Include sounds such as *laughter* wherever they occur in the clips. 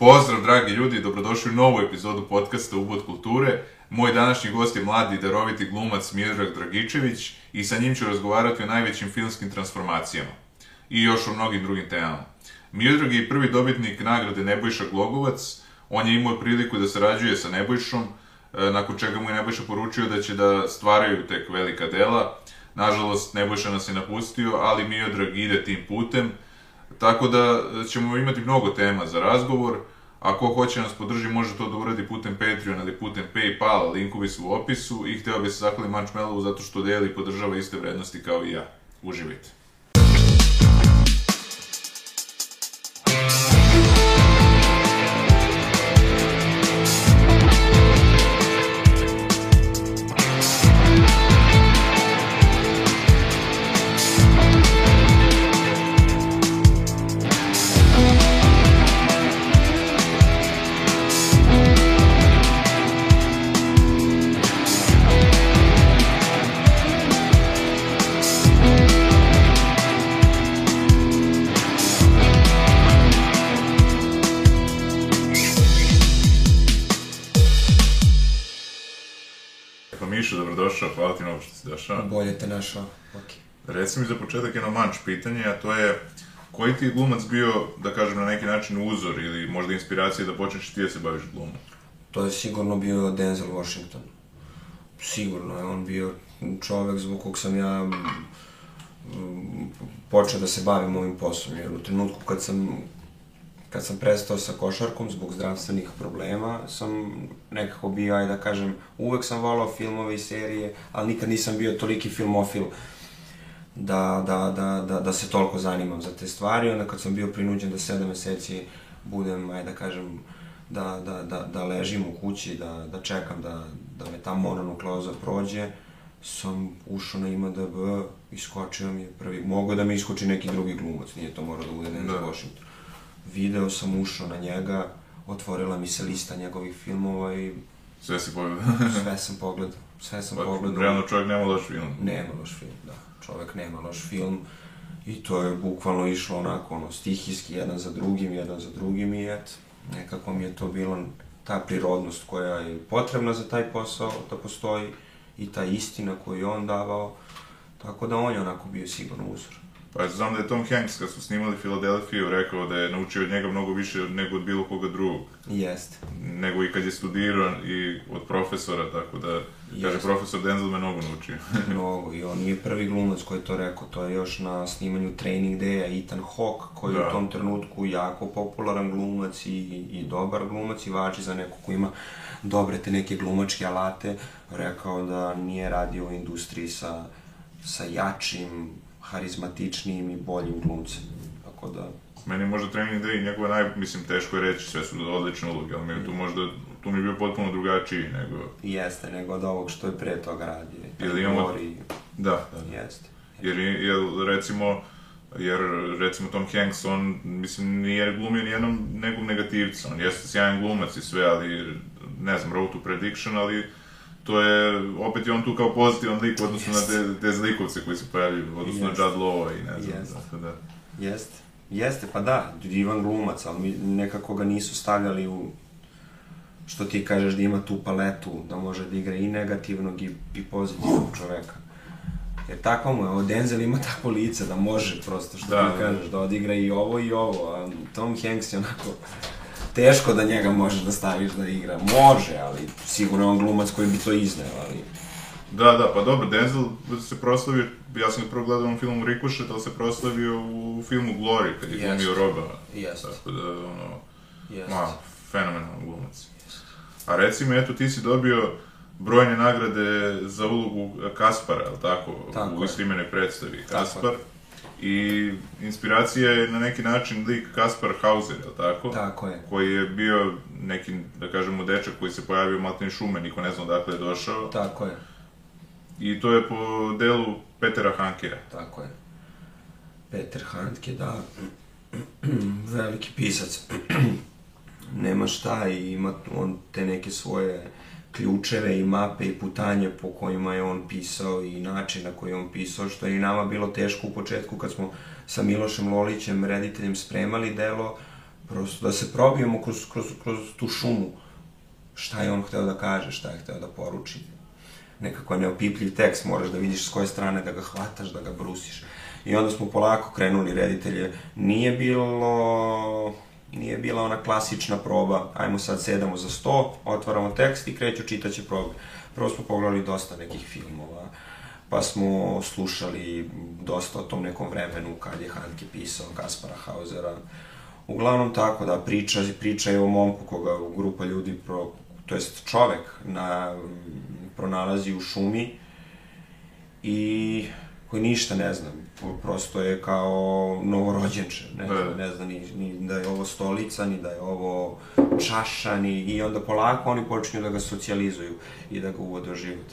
Pozdrav, dragi ljudi, dobrodošli u novu epizodu podcasta Ubod kulture. Moj današnji gost je mladi i daroviti glumac Miodrag Dragičević i sa njim ću razgovarati o najvećim filmskim transformacijama i još o mnogim drugim temama. Miodrag je prvi dobitnik nagrade Nebojša Glogovac, on je imao priliku da sarađuje sa Nebojšom, e, nakon čega mu je Nebojša poručio da će da stvaraju tek velika dela. Nažalost, Nebojša nas je napustio, ali Miodrag ide tim putem, tako da ćemo imati mnogo tema za razgovor. Ako hoće nas podrži, može to da uradi putem Patreon ili putem Paypal, linkovi su u opisu i hteo bi se zahvalim Manchmelovu zato što deli i podržava iste vrednosti kao i ja. Uživajte. Došao. Bolje te našao, ok. Reci mi za početak jedno manč pitanje, a to je koji ti je glumac bio, da kažem, na neki način uzor ili možda inspiracija da počneš ti da se baviš glumom? To je sigurno bio Denzel Washington. Sigurno je on bio čovek zbog kog sam ja mm, počeo da se bavim ovim poslom, jer u trenutku kad sam kad sam prestao sa košarkom zbog zdravstvenih problema, sam nekako bio, ajde da kažem, uvek sam volao filmove i serije, ali nikad nisam bio toliki filmofil da, da, da, da, da se toliko zanimam za te stvari. Onda kad sam bio prinuđen da sedam meseci budem, ajde da kažem, da, da, da, da ležim u kući, da, da čekam da, da me ta mononukleoza prođe, sam ušao na IMDB, iskočio mi je prvi, mogo da mi iskoči neki drugi glumac, nije to morao da bude Denzel Da. Washington. Video sam, ušao na njega, otvorila mi se lista njegovih filmova i Sve si pogledao. *laughs* sve sam pogledao, sve sam Pa, pogledao. realno čovjek nema loš film. Nema loš film, da. Čovek nema loš film. I to je bukvalno išlo onako, ono, stihijski, jedan za drugim, jedan za drugim i eto, nekako mi je to bilo ta prirodnost koja je potrebna za taj posao da postoji i ta istina koju je on davao, tako da on je onako bio sigurno uzor. Pa znam da je Tom Hanks, kad su snimali Filadelfiju, rekao da je naučio od njega mnogo više nego od bilo koga drugog. Jeste. Nego i kad je studirao i od profesora, tako da, kaže, Jeste. profesor Denzel me mnogo naučio. *laughs* Mnogo i on nije prvi glumac koji je to rekao, to je još na snimanju Training Day-a Ethan Hawke, koji je Da. u tom trenutku jako popularan glumac i, i dobar glumac i važi za neko ko ima dobre te neke glumačke alate, rekao da nije radio u industriji sa, sa jačim, harizmatičnijim i boljim glumcem. Tako da, Meni je možda Training Day njegova naj... Mislim, teško je reći, sve su odlične uloge, ali mi je tu možda... Tu mi je bio potpuno drugačiji nego... jeste nego od ovog što je pre toga radio. Ili imamo- Mori, Da, da. da. Jeste. Jer, je- jer recimo, jer recimo Tom Hanks, on, mislim, nije glumio nijednom nekog negativca, on jeste sjajan glumac i sve, ali, ne znam, Road to Prediction, ali to je, opet je on tu kao pozitivan lik u odnosu Jeste. na te, te zlikovce koji se pojavljaju, u odnosu Jeste. na Judd Law i ne znam, Jeste. tako da. Jeste. Jeste, pa da, divan glumac, ali mi nekako ga nisu stavljali u što ti kažeš da ima tu paletu, da može da igra i negativnog i, i pozitivnog čoveka. Jer tako mu je, ovo Denzel ima takvo lice da može prosto, što Da, ti da. kažeš, da odigra i ovo i ovo, a Tom Hanks je onako teško da njega možeš da staviš da igra. Može, ali sigurno je on glumac koji bi to izneo, ali Da, da, pa dobro, Denzel se proslavio, ja sam ga prvo gledao u filmu Ricochet, ali se proslavio u filmu Glory, kad je Jeste. glumio Roba. Jeste. Tako da, ono, jeste. Ma, fenomenalan glumac. A reci mi, eto, ti si dobio brojne nagrade za ulogu Kaspara, je li tako? Tako u je. istoimenoj predstavi Tako Kaspar. I inspiracija je na neki način lik Kaspar Hauser, je li tako? Tako je. Koji je bio neki, da kažemo, dečak koji se pojavio u Maltene šume, niko ne zna odakle je došao. Tako je, I to je po delu Petera Hankea. tako je. Peter Handke, da, veliki pisac. *clears throat* Nema šta i ima on te neke svoje ključeve i mape i putanje po kojima je on pisao i način na koji je on pisao, što je i nama bilo teško u početku kad smo sa Milošem Lolićem, rediteljem, spremali delo, Prosto da se probijemo kroz, kroz, kroz tu šumu. Šta je on hteo da kaže, šta je hteo da poruči. Nekako neopipljiv tekst, moraš da vidiš s koje strane da ga hvataš, da ga brusiš. I onda smo polako krenuli reditelje. Nije bilo nije bila ona klasična proba, ajmo sad sedamo za sto, otvaramo tekst i kreću čitaće probe. Prvo smo pogledali dosta nekih filmova, pa smo slušali dosta o tom nekom vremenu kad je Hanke pisao Kaspara Hausera. Uglavnom tako da priča, priča je o momku koga grupa ljudi, pro, to jest čovek, na, pronalazi u šumi i koji ništa ne zna, prosto je kao novorođenče, ne, da. zna, ne zna ni, ni da je ovo stolica, ni da je ovo čaša, ni, i onda polako oni počinju da ga socijalizuju i da ga uvode u život.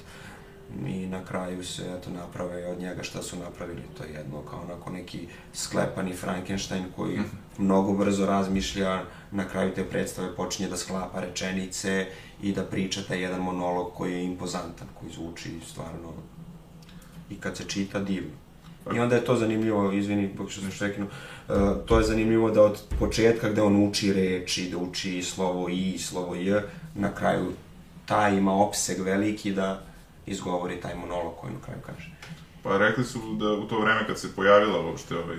I na kraju se, eto, naprave od njega šta su napravili, to je jedno kao onako neki sklepani Frankenstein koji -hmm. mnogo brzo razmišlja, na kraju te predstave počinje da sklapa rečenice i da priča taj jedan monolog koji je impozantan, koji zvuči stvarno i kad se čita divno. I onda je to zanimljivo, izvini, što sam štekinu, uh, to je zanimljivo da od početka gde on uči reči, da uči slovo i, slovo j, na kraju taj ima opseg veliki da izgovori taj monolog koji na kraju kaže. Pa rekli su da u to vreme kad se pojavila uopšte ovaj,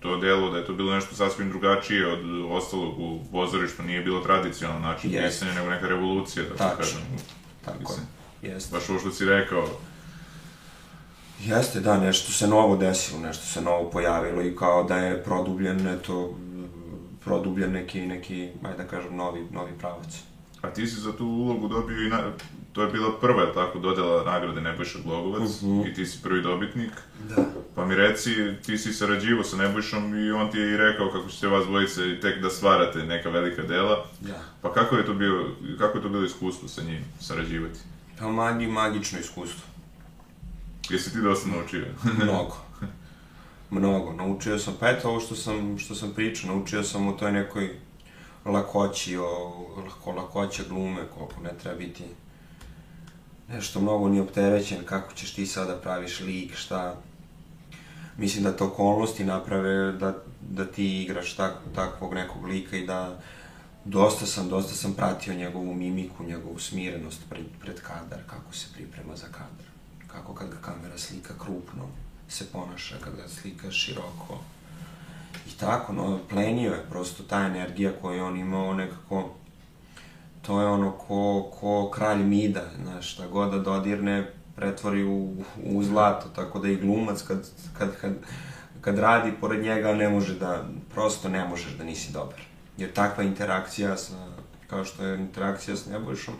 to delo, da je to bilo nešto sasvim drugačije od ostalog u pozorištu, nije bilo tradicionalno način yes. pisanja, nego neka revolucija, da tako kažem. Tako je, jeste. Baš ovo što si rekao, Jeste, da, nešto se novo desilo, nešto se novo pojavilo i kao da je produbljen, eto, produbljen neki, neki, ajde da kažem, novi, novi pravac. A ti si za tu ulogu dobio i, na, to je bila prva, tako, dodela nagrade Nebojša Glogovac uh mhm. -huh. i ti si prvi dobitnik. Da. Pa mi reci, ti si sarađivo sa Nebojšom i on ti je i rekao kako ćete vas dvojice tek da stvarate neka velika dela. Da. Pa kako je to bilo, kako je to bilo iskustvo sa njim, sarađivati? Pa magi, magično iskustvo Jesi ti dosta naučio? *laughs* Mnogo. Mnogo. Naučio sam, pa eto ovo što sam, što sam pričao, naučio sam u toj nekoj lakoći, o, lako, lakoća glume, koliko ne treba biti nešto mnogo ni opterećen, kako ćeš ti sada praviš lik, šta... Mislim da to okolnosti naprave da, da ti igraš tak, takvog nekog lika i da dosta sam, dosta sam pratio njegovu mimiku, njegovu smirenost pred, pred kadar, kako se priprema za kadar kako kad ga kamera slika krupno se ponaša, kad ga slika široko. I tako, no, plenio je prosto ta energija koju on imao nekako, to je ono ko, ko kralj mida, znaš, šta god da dodirne, pretvori u, u zlato, tako da i glumac kad, kad, kad, kad radi pored njega ne može da, prosto ne možeš da nisi dobar. Jer takva interakcija sa, kao što je interakcija s Nebojšom,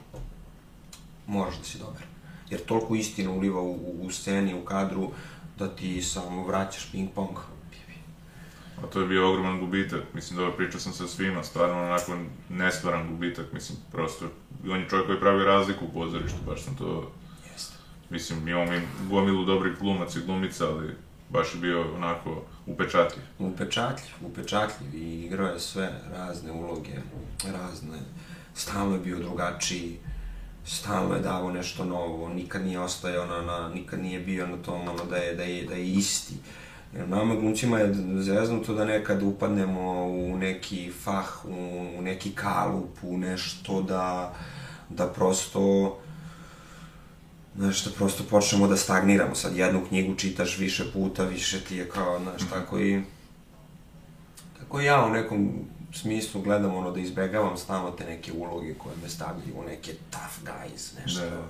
moraš da si dobar jer toliko istine uliva u, u sceni, u kadru, da ti samo vraćaš ping pong. A to je bio ogroman gubitak, mislim, dobro, pričao sam sa svima, stvarno onako nestvaran gubitak, mislim, prosto, on je čovjek koji pravi razliku u pozorištu, baš sam to... Jeste. Mislim, imamo mi gomilu dobrih glumaca i glumica, ali baš je bio onako upečatljiv. Upečatljiv, upečatljiv i igrao je sve razne uloge, razne, stalno je bio drugačiji, stalno je davo nešto novo, nikad nije ostajao na, na, nikad nije bio na tom ono da je, da je, da je isti. Jer nama glumcima je zeznuto da nekad upadnemo u neki fah, u, u neki kalup, u nešto da, da prosto nešto prosto počnemo da stagniramo. Sad jednu knjigu čitaš više puta, više ti je kao, znaš, tako i tako i ja u nekom smislu gledam ono da izbegavam stalno te neke uloge koje me stavljaju u neke tough guys, nešto. Da.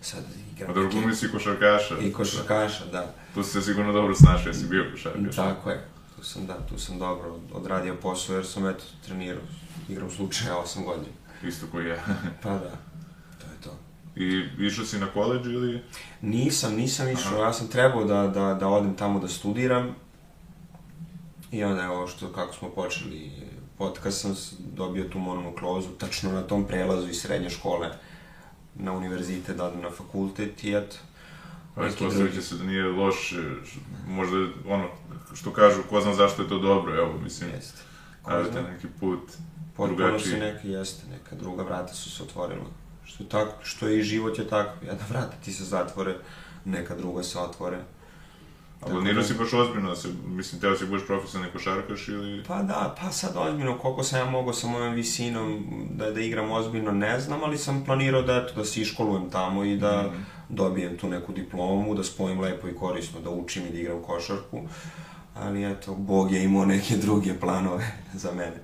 Sad igram... A dobro, glumi si košarkaša. I košarkaša, da. Tu si se sigurno dobro snašao, jesi bio košarkaš. Tako je. Tu sam, da, tu sam dobro odradio posao jer sam, eto, trenirao. Igram slučaja 8 godina. Isto koji ja. *laughs* pa da, to je to. I išao si na koleđ ili? Nisam, nisam išao. Aha. Ja sam trebao da, da, da odem tamo da studiram. I onda je ovo što, kako smo počeli podcast sam dobio tu mononukleozu, tačno na tom prelazu iz srednje škole na univerzitet, da na fakultet i eto. Pa ispostavit se da nije loš, možda ono, što kažu, ko zna zašto je to dobro, evo, mislim, jeste. Radite neki put Potpuno drugačiji. se neka, jeste, neka druga vrata su se otvorila. Što, tako, što je i život je tako, jedna vrata ti se zatvore, neka druga se otvore. A Tako planirao da- si baš ozbiljno da se, mislim, teo si budeš profesionalni košarkaš ili... Pa da, pa sad ozbiljno, koliko sam ja mogao sa mojom visinom da, da igram ozbiljno, ne znam, ali sam planirao da, eto, da se iškolujem tamo i da Mhm. dobijem tu neku diplomu, da spojim lepo i korisno, da učim i da igram košarku. Ali eto, Bog je imao neke druge planove *laughs* za mene.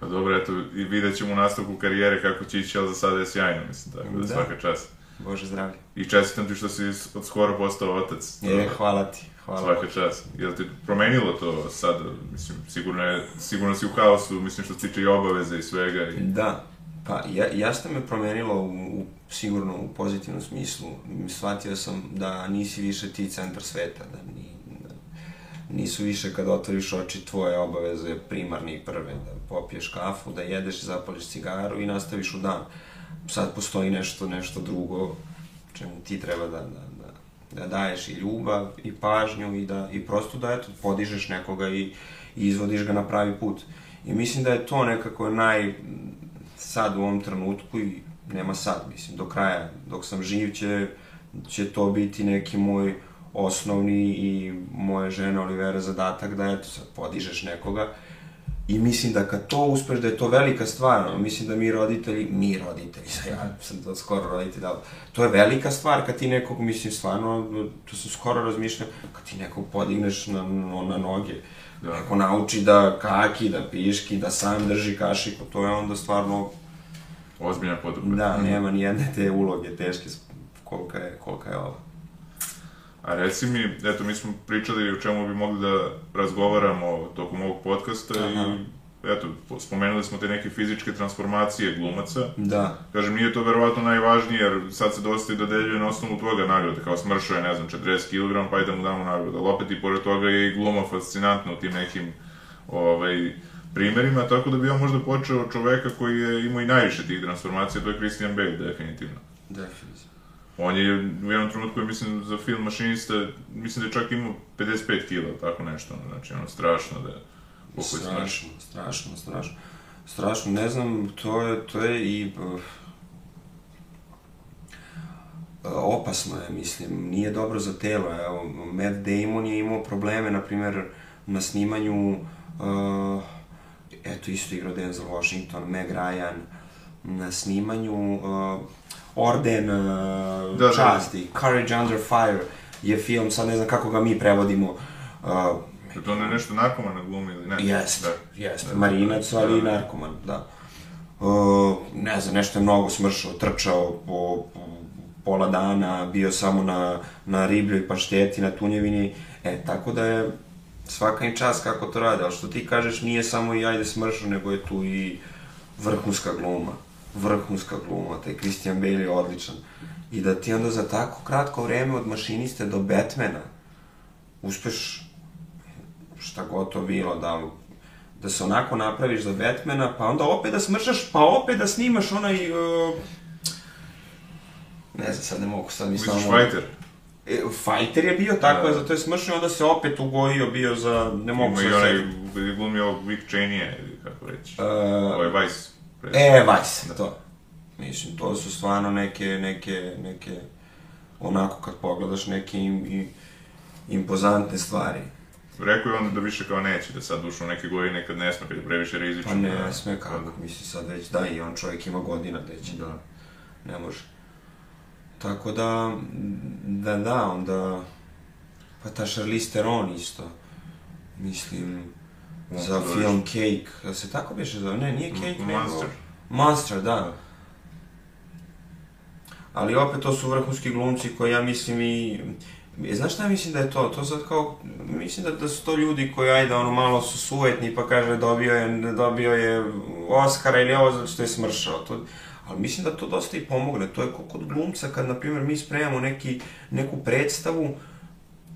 Pa dobro, eto, i vidjet ćemo u nastavku karijere kako će ići, ali za sada je sjajno, mislim, tako da, Da. svaka čast. Bože zdravlje. I čestitam ti što si od skoro postao otac. Je, hvala ti, hvala. Svaka čast. Jel ti promenilo to sad, mislim, sigurno, je, sigurno si u haosu, mislim što se tiče i obaveze i svega. I... Da, pa ja, jasno me promenilo u, u, sigurno u pozitivnom smislu. Shvatio sam da nisi više ti centar sveta, da, ni, da nisu više kad otvoriš oči tvoje obaveze primarne i prve, da popiješ kafu, da jedeš, zapališ cigaru i nastaviš u dan. Sad postoji nešto, nešto drugo čemu ti treba da, da, da, da daješ i ljubav i pažnju i da i prosto da eto podižeš nekoga i, i izvodiš ga na pravi put. I mislim da je to nekako naj sad u ovom trenutku i nema sad, mislim, do kraja, dok sam živ će, će to biti neki moj osnovni i moje žene Olivera zadatak da eto sad podižeš nekoga I mislim da kad to uspeš, da je to velika stvar, mislim da mi roditelji, mi roditelji, ja sam to skoro roditelj, ali to je velika stvar kad ti nekog, mislim, stvarno, to sam skoro razmišljao, kad ti nekog podigneš na, na, noge, Da. neko nauči da kaki, da piški, da sam drži kašiku, to je onda stvarno, Ozbiljna podrupa. da, nema ni jedne te uloge teške kolika je, kolika je ova. A reci mi, eto, mi smo pričali o čemu bi mogli da razgovaramo tokom ovog podcasta Aha. i eto, po- spomenuli smo te neke fizičke transformacije glumaca. Da, Kažem, nije to verovatno najvažnije, jer sad se dosta i dodeljuje na osnovu toga nagrade, kao smršao je, ne znam, 40 kg, pa ajde mu damo nagradu. Ali opet i pored toga je i gluma fascinantna u tim nekim ovaj, primerima, tako da bi on možda počeo od čoveka koji je imao i najviše tih transformacija, to je Christian Bale, definitivno. definitivno. On je u jednom trenutku, mislim, za film Mašinista, mislim da je čak imao 55 kila, tako nešto, ono, znači, ono, strašno da je smršao. Strašno, strašno, strašno. Strašno, ne znam, to je, to je i... uh, opasno je, mislim, nije dobro za telo. Evo, Matt Damon je imao probleme, na primjer, na snimanju, uh, eto, isto igrao Denzel Washington, Meg Ryan, na snimanju uh, Orden uh, Da, da. časti, Courage Under Fire je film, sad ne znam kako ga mi prevodimo, uh, to ne nešto narkomana glumi ili ne? Jest, Da. jest. Da, Marinac, da, ali i da. narkoman, da. Uh, ne znam, nešto je mnogo smršao, trčao po, po pola dana, bio samo na, na ribljoj pašteti, na tunjevini. E, tako da je svaka im čast kako to rade, ali što ti kažeš nije samo i ajde smršao, nego je tu i vrhunska gluma. Vrhunska gluma, taj Christian Bale je odličan. I da ti onda za tako kratko vreme od mašiniste do Batmana uspeš šta god to bilo, da, da se onako napraviš za Batmana, pa onda opet da smršaš, pa opet da snimaš onaj... Uh, ne znam, sad ne mogu, sad mi Misliš samo... Fighter? E, Fighter je bio, tako Da. je, zato je smršao, onda se opet ugojio, bio za... Ne mogu Ima sad i onaj, glumio Vic Cheney, kako reći. Uh, Ovo je E, Vice, to. Mislim, to su stvarno neke, neke, neke, onako kad pogledaš neke im, i, impozantne stvari. Rekao je on da više kao neće, da sad ušao neke godine kad ne sme, kad je previše rizično. Pa ne, da- sme kako, mislim sad već da i on čovjek ima godina da će da, ne može. Tako da, da, da, onda, pa ta Charlize Theron isto, mislim, za to film Cake, da se tako biše zove, ne, nije Cake, nego... Monster. Monster, da. Ali opet to su vrhunski glumci koji ja mislim i... E, Znaš šta mislim da je to? To sad kao, mislim da, da su to ljudi koji, ajde, ono, malo su sujetni, pa kaže dobio je, dobio je Oscara ili ovo zato što je smršao. To, ali mislim da to dosta i pomogne. To je kao kod glumca kad, na primjer, mi spremamo neki, neku predstavu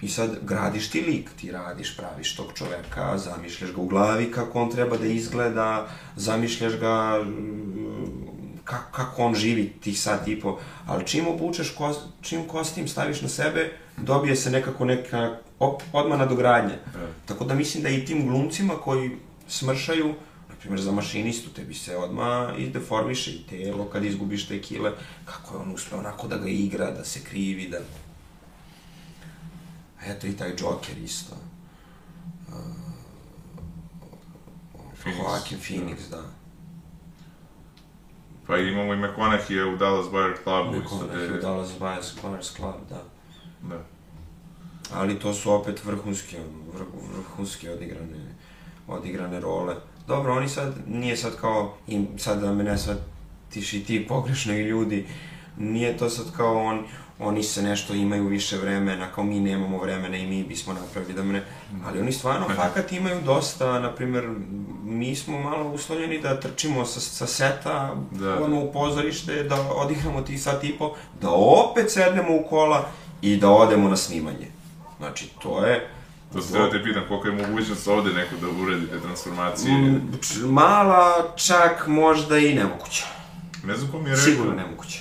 i sad gradiš ti lik, ti radiš, praviš tog čoveka, zamišljaš ga u glavi kako on treba da izgleda, zamišljaš ga mm, kako, kako on živi tih sat i po, ali čim obučeš, kos, čim kostim staviš na sebe, dobije se nekako neka op, odmah nadogradnja. Da. Tako da mislim da i tim glumcima koji smršaju, na primjer za mašinistu, tebi se odmah izdeformiše i telo kad izgubiš te kile, kako je on uspeo onako da ga igra, da se krivi, da... Eto i taj Joker isto. Phoenix. Joaquin Phoenix, da. Pa imamo i McConaughey u Dallas Buyer Clubu. McConaughey gde- u Dallas Buyers Buyers Club, da. Da. Ali to su opet vrhunske, vrh, vrhunske odigrane, odigrane role. Dobro, oni sad, nije sad kao, im, sad da me ne shvatiš i ti pogrešno i ljudi, nije to sad kao on, oni se nešto imaju više vremena, kao mi nemamo vremena i mi bismo napravili da me ne... Ali oni stvarno fakat imaju dosta, na primjer, mi smo malo uslovljeni da trčimo sa, sa seta, Da. ono u pozorište, da odigramo tih sat i po, da opet sednemo u kola i da odemo na snimanje. Znači, to je... To se treba te pitam, koliko je mogućnost ovde neko da uredi te transformacije. Mm, mala, čak možda i nemoguća. Ne znam ko mi je rekao, Sigurno nemoguća.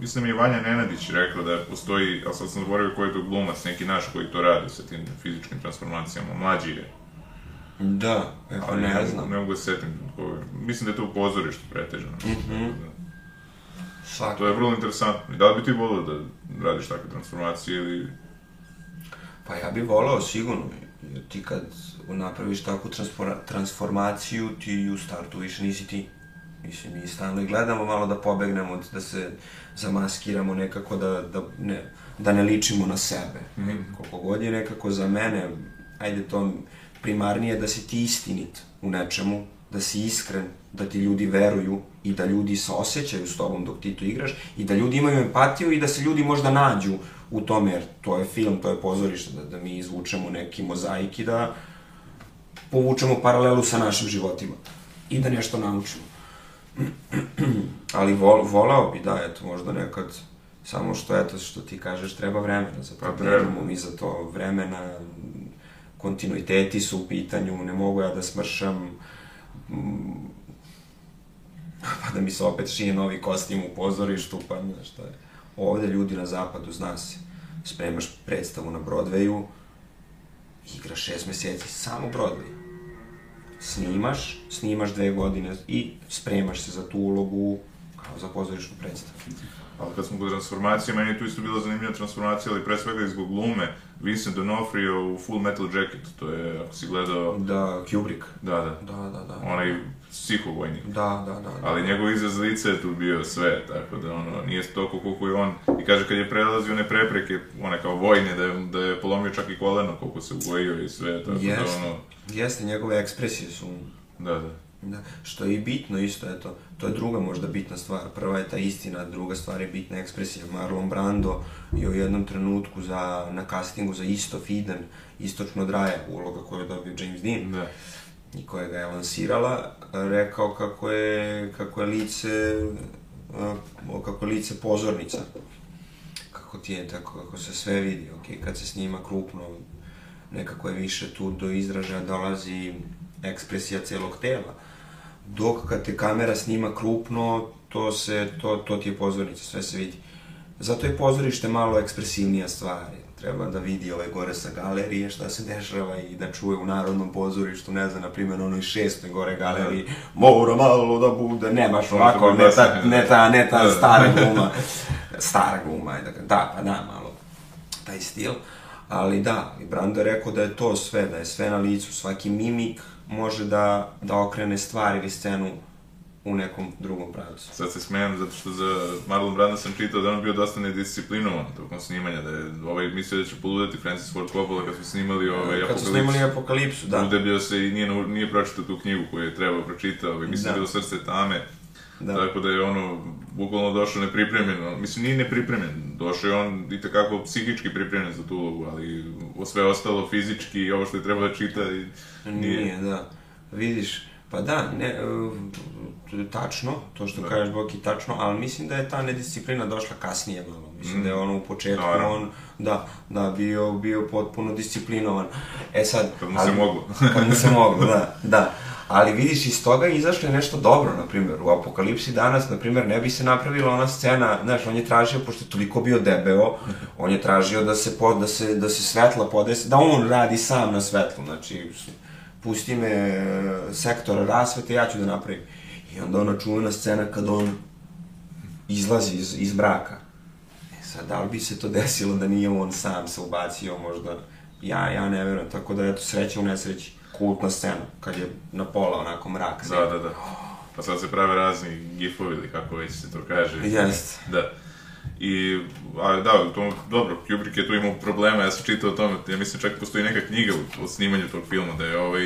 Mislim da mi je Vanja Nenadić rekao da postoji, ali sad sam zaboravio koji je to glumac, neki naš koji to radi sa tim fizičkim transformacijama, mlađi je. Da, e, pa ne mogu- znam. Ne mogu se setim. Mislim da je to u pozorištu pretežno. Mhm. Da. Svak. To je vrlo interesantno. I Da li bi ti volio da radiš takve transformacije ili... Pa ja bih volao sigurno, jer ti kad napraviš takvu transformaciju, ti u startu više nisi ti. Mislim, mi stalno i gledamo malo da pobegnemo, da se zamaskiramo nekako, da, da, ne, da ne ličimo na sebe. Mhm. Koliko god je nekako za mene, ajde to primarnije da si ti istinit u nečemu, da si iskren, da ti ljudi veruju i da ljudi se osjećaju s tobom dok ti to igraš i da ljudi imaju empatiju i da se ljudi možda nađu u tome, jer to je film, to je pozorište, da, da mi izvučemo neki mozaik i da povučemo paralelu sa našim životima i da nešto naučimo. *clears throat* Ali vol, volao bi, da, eto, možda nekad, samo što, eto, što ti kažeš, treba vremena za to. Pa treba. Nemamo mi za to vremena, kontinuiteti su u pitanju, ne mogu ja da smršam, mm, *laughs* pa da mi se opet šije novi kostim u pozorištu, pa znaš šta je. Ovde ljudi na zapadu, zna se, spremaš predstavu na Broadwayu, igraš šest meseci, samo Broadway. Snimaš, snimaš dve godine i spremaš se za tu ulogu kao za pozorišnu predstavu. Ali kad smo kod transformacije, meni je tu isto bila zanimljiva transformacija, ali pre svega iz glume. Vincent D'Onofrio u Full Metal Jacket, to je, ako si gledao, Da, Kubrick. da, da, Da, da, da. onaj psihovojnik. Da, da, da. da. Ali njegov izraz lica je tu bio sve, tako da ono, nije toliko koliko je on, i kaže kad je prelazio one prepreke, one kao vojne, da je, da je polomio čak i koleno koliko se ugojio i sve, tako da Jeste. ono, Jeste, njegove ekspresije su da, da. Da, što je i bitno isto, eto, to je druga možda bitna stvar. Prva je ta istina, druga stvar je bitna ekspresija. Marlon Brando je u jednom trenutku za, na castingu za isto Fiden, istočno od raja, uloga koju je dobio James Dean Da. Koja ga je lansirala, rekao kako je, kako je lice, kako je lice pozornica. Kako ti je, tako, kako se sve vidi, ok, kad se snima krupno, nekako je više tu do izražaja dolazi ekspresija celog tela. Dok kad te kamera snima krupno, to se, to, to ti je pozornica, sve se vidi. Zato je pozorište malo ekspresivnija stvar. Treba da vidi ove gore sa galerije šta se dešava i da čuje u Narodnom pozorištu, ne znam, na primjer, onoj šestoj gore galeriji, mora malo da bude, ne baš ovako, ne ta, ne ta, ne ta da. stara gluma, stara ajde da da, pa da, malo, taj stil. Ali da, i Brando je rekao da je to sve, da je sve na licu, svaki mimik može da, da okrene stvar ili scenu u nekom drugom pravcu. Sad se smijem zato što za Marlon Branda sam čitao da on bio dosta nedisciplinovan tokom snimanja, da je ovaj mislio da će poludeti Francis Ford Coppola kad su snimali ovaj Kad su snimali Apokalipsu, da. Udebio se i nije, nije pročitao tu knjigu koju je trebao pročitao, i mislim da Da. bilo srce tame. Da. Tako da je ono, bukvalno došao nepripremljen, mislim nije nepripremljen, došao je on i takako psihički pripremljen za tu ulogu, ali sve ostalo fizički i ovo što je trebao da čita i nije. Nije, da. Vidiš, pa da, ne, e, tačno, to što Da. kažeš Boki, tačno, ali mislim da je ta nedisciplina došla kasnije malo. Mislim Mm. da je ono u početku Naravno. on, da, da, bio, bio potpuno disciplinovan. E sad... Kad mu se moglo. kad *laughs* mu se moglo, da, da. Ali vidiš, iz toga je izašlo je nešto dobro, na primjer, u Apokalipsi danas, na primjer, ne bi se napravila ona scena, znaš, on je tražio, pošto je toliko bio debeo, on je tražio da se, po, da se, da se svetla podese, da on radi sam na svetlu, znači, pusti me e, sektor rasvete, ja ću da napravim. I onda ona čuvena scena kad on izlazi iz, iz mraka. E Sad, da li bi se to desilo da nije on sam se ubacio možda? Ja, ja ne verujem, tako da eto, sreća u nesreći. Kultna scena, kad je na pola onako mrak. Da, da, da. Pa sad se prave razni gifovi ili kako već se to kaže. Jeste. Da. I, a da, to, dobro, Kubrick je tu imao problema, ja sam čitao o tome, ja mislim čak postoji neka knjiga o, o snimanju tog filma, da je ovaj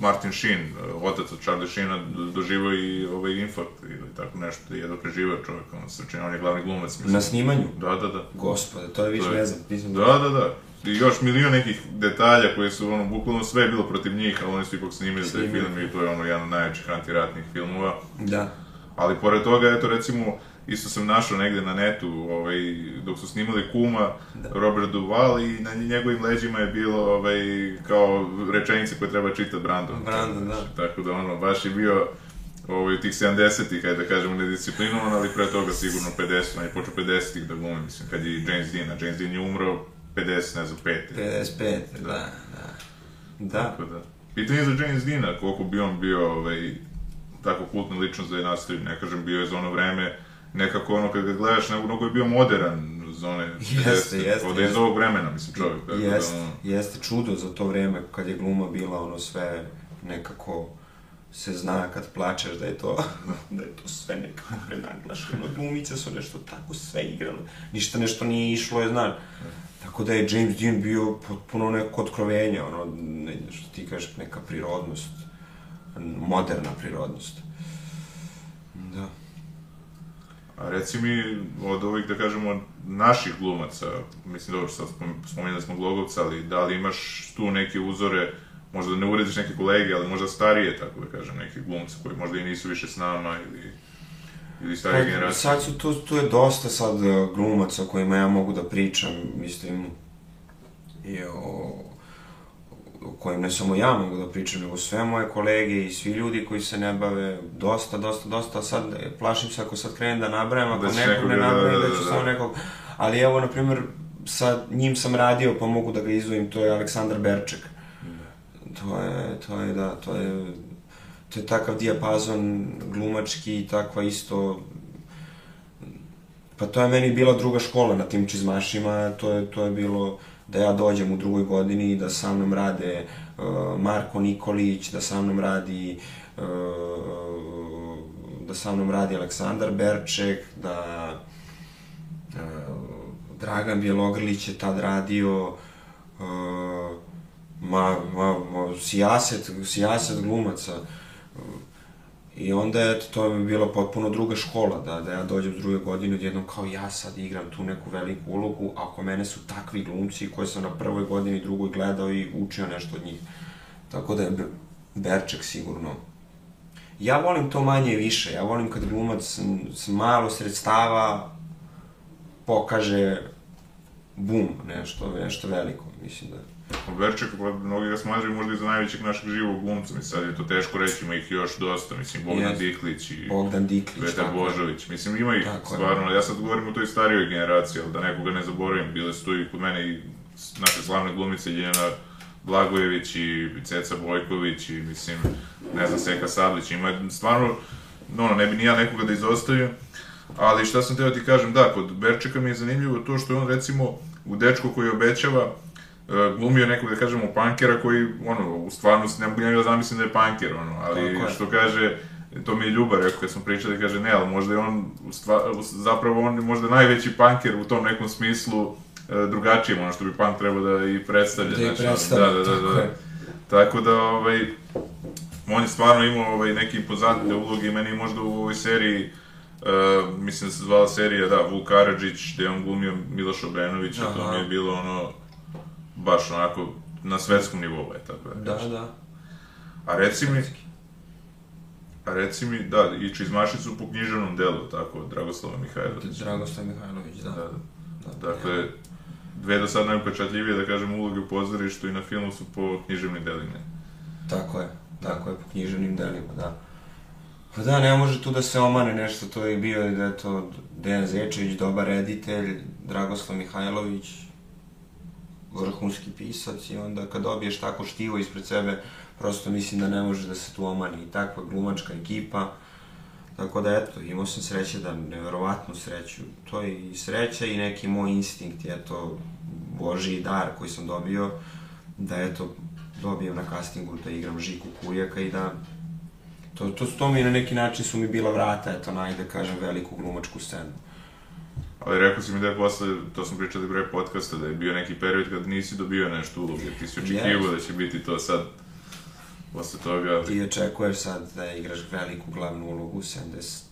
Martin Sheen, otac od Charlie Sheena, doživao i ovaj infarkt ili tako nešto, da je jedno preživao čovjek, on se čini, on je glavni glumac, mislim. Na snimanju? Da, da, da. Gospode, to je više ne znam, nisam Da, da, da. I još milion nekih detalja koje su, ono, bukvalno sve je bilo protiv njih, ali oni su ipak snimili taj film i to je ono jedan od najvećih antiratnih filmova. Da. Ali pored toga, eto recimo, isto sam našao negde na netu, ovaj, dok su snimali Kuma, da. Robert Duval i na njegovim leđima je bilo ovaj, kao rečenice koje treba čitati Brandon. Brandon, da. Tako da ono, baš je bio ovaj, tih 70-ih, ajde da kažemo, nedisciplinovan, ali pre toga sigurno 50, on je počeo 50-ih da glumi, mislim, kad je James Dean, a James Dean je umro 50, ne znam, 5. 55, da, da. Da. Tako da. Pitanje za James Deana, koliko bi on bio ovaj, tako kultna ličnost da je nastavio, ne kažem, bio je za ono vreme, nekako ono, kad ga gledaš, mnogo je bio modern za one jeste, jeste, od iz ovog vremena, mislim, čovjek. Tako jeste, da, ono, jeste čudo za to vreme kad je gluma bila ono sve nekako se zna kad plačeš da je to, *laughs* da je to sve nekako prenaglašeno. Glumice su nešto tako sve igrale. Ništa nešto nije išlo, je znaš. Tako da je James Dean bio potpuno neko otkrovenje, ono, ne, što ti kažeš, neka prirodnost, moderna prirodnost. Da. A reci mi, od ovih, da kažemo, naših glumaca, mislim, dobro, sad spomenuli smo Glogovca, ali da li imaš tu neke uzore, možda da ne urediš neke kolege, ali možda starije, tako da kažem, neke glumce koji možda i nisu više s nama ili ili starije Pa, generacije? Sad su tu, tu je dosta sad uh, glumaca o kojima ja mogu da pričam, mislim, i o, o kojim ne samo ja mogu da pričam, nego sve moje kolege i svi ljudi koji se ne bave, dosta, dosta, dosta, sad plašim se ako sad krenem da nabrajam, ako Da nekog ne da- nabrajam, da- da ću da- samo da. nekog, ali evo, na primjer, sa njim sam radio, pa mogu da ga izvojim, to je Aleksandar Berček. To je, to je, da, to je, to je takav dijapazon glumački i takva isto Pa to je meni bila druga škola na tim čizmašima, to je, to je bilo da ja dođem u drugoj godini da sa mnom rade uh, Marko Nikolić, da sa mnom radi uh, da sa mnom radi Aleksandar Berček, da uh, Dragan Bjelogrlić je tad radio uh, ma, ma, ma, sijaset, sijaset glumaca. I onda, eto, to je bila potpuno druga škola, da, da ja dođem s druge godine odjednom kao ja sad igram tu neku veliku ulogu, a oko mene su takvi glumci koje sam na prvoj godini, drugoj gledao i učio nešto od njih. Tako da je Be- Berček sigurno. Ja volim to manje i više, ja volim kad glumac s, malo sredstava pokaže bum, nešto, nešto veliko, mislim da... Berček, pa mnogi ga smatraju možda i za najvećeg našeg živog glumca, mislim, sad je to teško reći, ima ih još dosta, mislim, Bogdan Jeste. Diklić i Bogdan Diklić, Petar. Božović, mislim, ima ih Tako stvarno, ja sad govorim o toj starijoj generaciji, ali da nekoga ne zaboravim, bile su tu i kod mene i naše slavne glumice Ljiljana Blagojević i Ceca Bojković i, mislim, ne znam, Seka Sablić, ima stvarno, ono, ne bi ni ja nekoga da izostavim, ali šta sam teo ti kažem, da, kod Berčeka mi je zanimljivo to što je on, recimo, u dečku koji obećava, glumio nekog, da kažemo, pankera koji, ono, u stvarnosti ne mogu njega da zamislim da je panker, ono, ali Tako je. što kaže, to mi je Ljuba rekao kad smo pričali, kaže, ne, ali možda je on, u stva, zapravo on je možda najveći panker u tom nekom smislu, e, drugačijem, ono što bi punk trebao da i predstavlja. Da i ono, predstavlja, da, da, da, da. je. Tako da, ovaj, on je stvarno imao ovaj, neke impozantne uloge i meni možda u ovoj seriji, uh, mislim da se zvala serija, da, Vuk Karadžić, gde je on glumio Miloš Obrenovića, to mi je bilo ono, baš onako, na svetskom nivou, je tako da Da, kažem. da. A reci mi, a reci mi, da, i Čizmašicu po književnom delu, tako, Dragoslava Mihajlović. Dragoslav Mihajlović, da. Da, da. da. Dakle, dve do sad najupečatljivije, da kažem, uloge u pozorištu i na filmu su po književnim delima. Tako je, tako je, po književnim delima, da. Pa da, ne može tu da se omane nešto, to je bio, da je to Dejan Zečević, dobar reditelj, Dragoslav Mihajlović, vrhunski pisac i onda kad dobiješ tako štivo ispred sebe, prosto mislim da ne može da se tu omani i takva glumačka ekipa, Tako da, eto, imao sam sreće da, neverovatnu sreću. To je i sreća i neki moj instinkt, eto, Božiji dar koji sam dobio, da, eto, dobijem na castingu da igram Žiku Kujaka i da To, to, to mi na neki način su mi bila vrata, eto, najde, kažem, veliku glumačku scenu. Ali rekao si mi da je posle, to smo pričali bre podcasta, da je bio neki period kad nisi dobio nešto uloge, ti si očekivao da će biti to sad, posle toga, ali... Ti očekuješ sad da igraš veliku glavnu ulogu, 74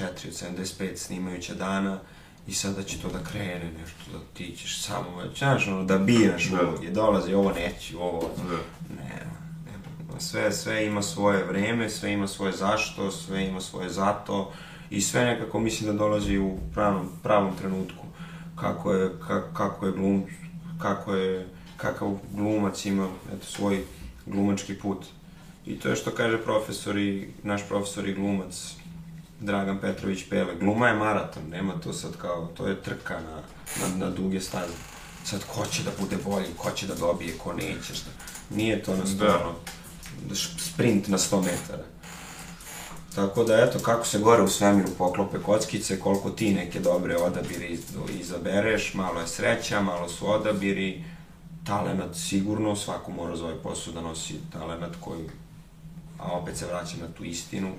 od 75 snimajuća dana, i sada će to da krene nešto, da ti ćeš samo znaš, ono, da biraš Da. uloge, dolazi, ovo neću, ovo, Da. ne, ne, sve, sve ima svoje vreme, sve ima svoje zašto, sve ima svoje zato i sve nekako mislim da dolazi u pravom, pravom trenutku. Kako je, ka, kako je glum, kako je, kakav glumac ima eto, svoj glumački put. I to je što kaže profesor i, naš profesor i glumac, Dragan Petrović Pele. Gluma je maraton, nema to sad kao, to je trka na, na, na duge staze. Sad, ko će da bude bolji, ko će da dobije, ko neće, šta. Nije to na sto, Da. sprint na 100 metara. Tako da, eto, kako se gore u svemiru poklope kockice, koliko ti neke dobre odabire iz- izabereš, malo je sreća, malo su odabiri, talenat sigurno, svako mora za ovaj posao da nosi talenat koji, a opet se vraćam na tu istinu.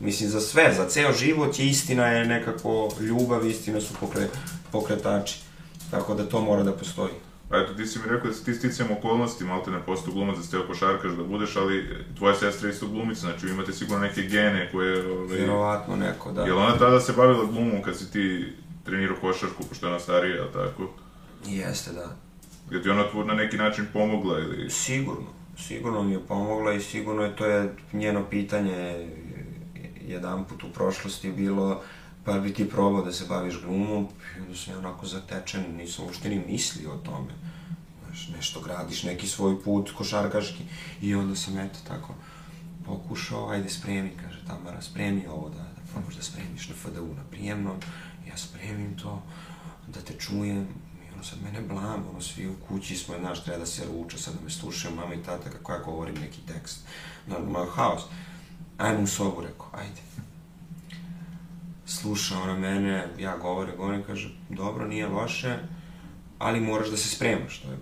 Mislim, za sve, za ceo život je istina je nekako ljubav, istina su pokre, pokretači. Tako da to mora da postoji. A eto, ti si mi rekao da si ti sticajem okolnosti, malo te ne postao glumac, da si teo košarkaš da budeš, ali tvoja sestra je isto glumica, znači vi imate sigurno neke gene koje... Ovaj, Vjerovatno neko, da. Jel ona tada se bavila glumom kad si ti trenirao košarku, pošto je ona starija, tako? Jeste, da. Je ti ona tu na neki način pomogla ili... Sigurno, sigurno mi je pomogla i sigurno je to je njeno pitanje jedan put u prošlosti bilo pa bi ti probao da se baviš glumom i onda sam ja onako zatečen, nisam uopšte ni mislio o tome. Znaš, nešto gradiš, neki svoj put košarkaški i onda sam eto tako pokušao, ajde spremi, kaže Tamara, spremi ovo da, da probaš da spremiš na FDU na prijemnom, ja spremim to, da te čujem, i ono sad mene blam, ono svi u kući smo, znaš, treba da se ruča, sad da me slušaju mama i tata kako ja govorim neki tekst. Normalno, haos. Ajmo u sobu, rekao, ajde. Sluša ona mene, ja govorim, govorim, kaže, dobro, nije loše, ali moraš da se spremaš, to je,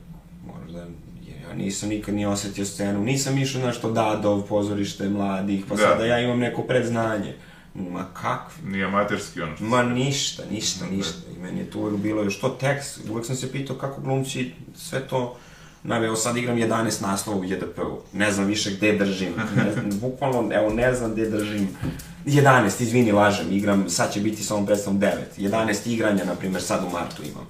moraš da, jer ja nisam nikad ni osetio scenu, nisam išao na što Dadov, pozorište mladih, pa Da. sada ja imam neko predznanje. Ma kakvi? Nije amaterski ono što... Ma ništa, ništa, ništa. I meni je tu uvek bilo još to tekst. Uvek sam se pitao kako glumci sve to Naime, evo sad igram 11 naslova u JDP-u. Ne znam više gde držim. Ne znam, *laughs* bukvalno, evo, ne znam gde držim. 11, izvini, lažem, igram, sad će biti sa ovom predstavom 9. 11 igranja, na primjer, sad u martu imam.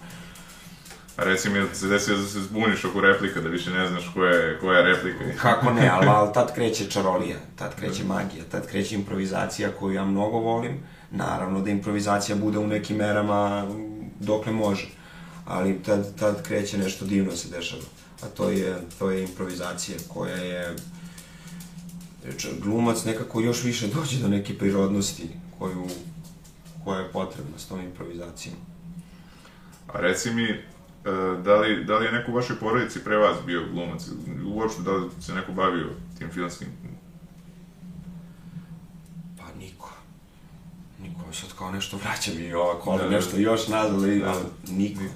A reci mi, da se desio da se zbuniš oko replika, da više ne znaš koja je, koja je replika. *laughs* Kako ne, ali, ali tad kreće čarolija, tad kreće magija, tad kreće improvizacija koju ja mnogo volim. Naravno da improvizacija bude u nekim merama dokle može, ali tad, tad kreće nešto divno se dešava. A to je, to je improvizacija koja je... Glumac nekako još više dođe do neke prirodnosti koju, koja je potrebna s tom improvizacijom. A reci mi, e, da li, da li je neko u vašoj porodici pre vas bio glumac? Uopšte, da li se neko bavio tim filmskim? Pa niko. Niko sad kao nešto vraća mi ovako, ali Da, nešto da. još nazad, ali Da. ali niko. Niko,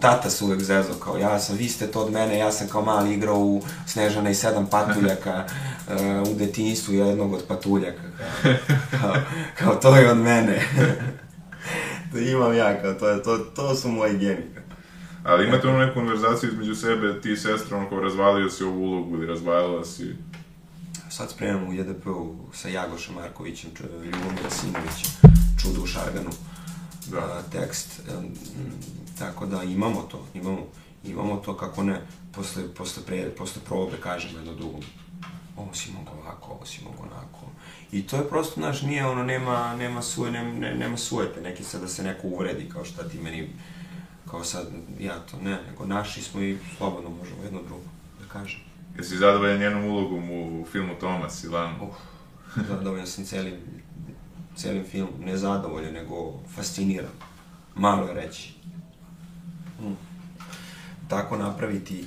tata se uvek zezao, kao ja sam, vi ste to od mene, ja sam kao mali igrao u Snežana i sedam patuljaka, uh, *laughs* u detinjstvu jednog od patuljaka, kao, kao, kao to je od mene. *laughs* to imam ja, kao to, je, to, to su moji geni. Ali imate onu neku konverzaciju između sebe, ti i sestra, ono kao razvalio si ovu ulogu ili razvalila si... Sad spremam u JDP-u sa Jagošem Markovićem, č- Ljubomira Simovićem, Čudo u Šarganu, Da. a, tekst. em, m, tako da imamo to, imamo, imamo to kako ne, posle, posle, pre, posle probe kažemo jedno drugom. Ovo si mogo ovako, ovo si mogo onako. I to je prosto, znaš, nije ono, nema, nema, suje, ne, ne, nema sujete, neki sad da se neko uvredi, kao šta ti meni, kao sad, ja to, ne, nego naši smo i slobodno možemo jedno drugo da kažem. Jesi zadovoljan njenom ulogom u filmu Tomas i Lan? Uh, zadovoljan sam celim, celim film, ne zadovoljan, nego fasciniran. Malo je reći. Mm. Tako napraviti e,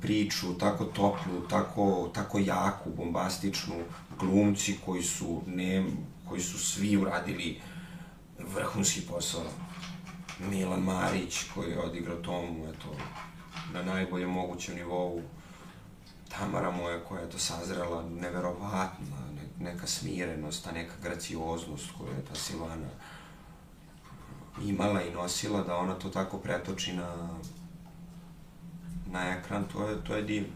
priču, tako toplu, tako, tako jaku, bombastičnu, glumci koji su, ne, koji su svi uradili vrhunski posao. Milan Marić koji je odigrao Tomu, eto, na najboljem mogućem nivou. Tamara moja koja je to sazrela, neverovatna, ne, neka smirenost, ta neka gracioznost koju je ta Silvana imala i nosila, da ona to tako pretoči na, na ekran, to je, to je divno.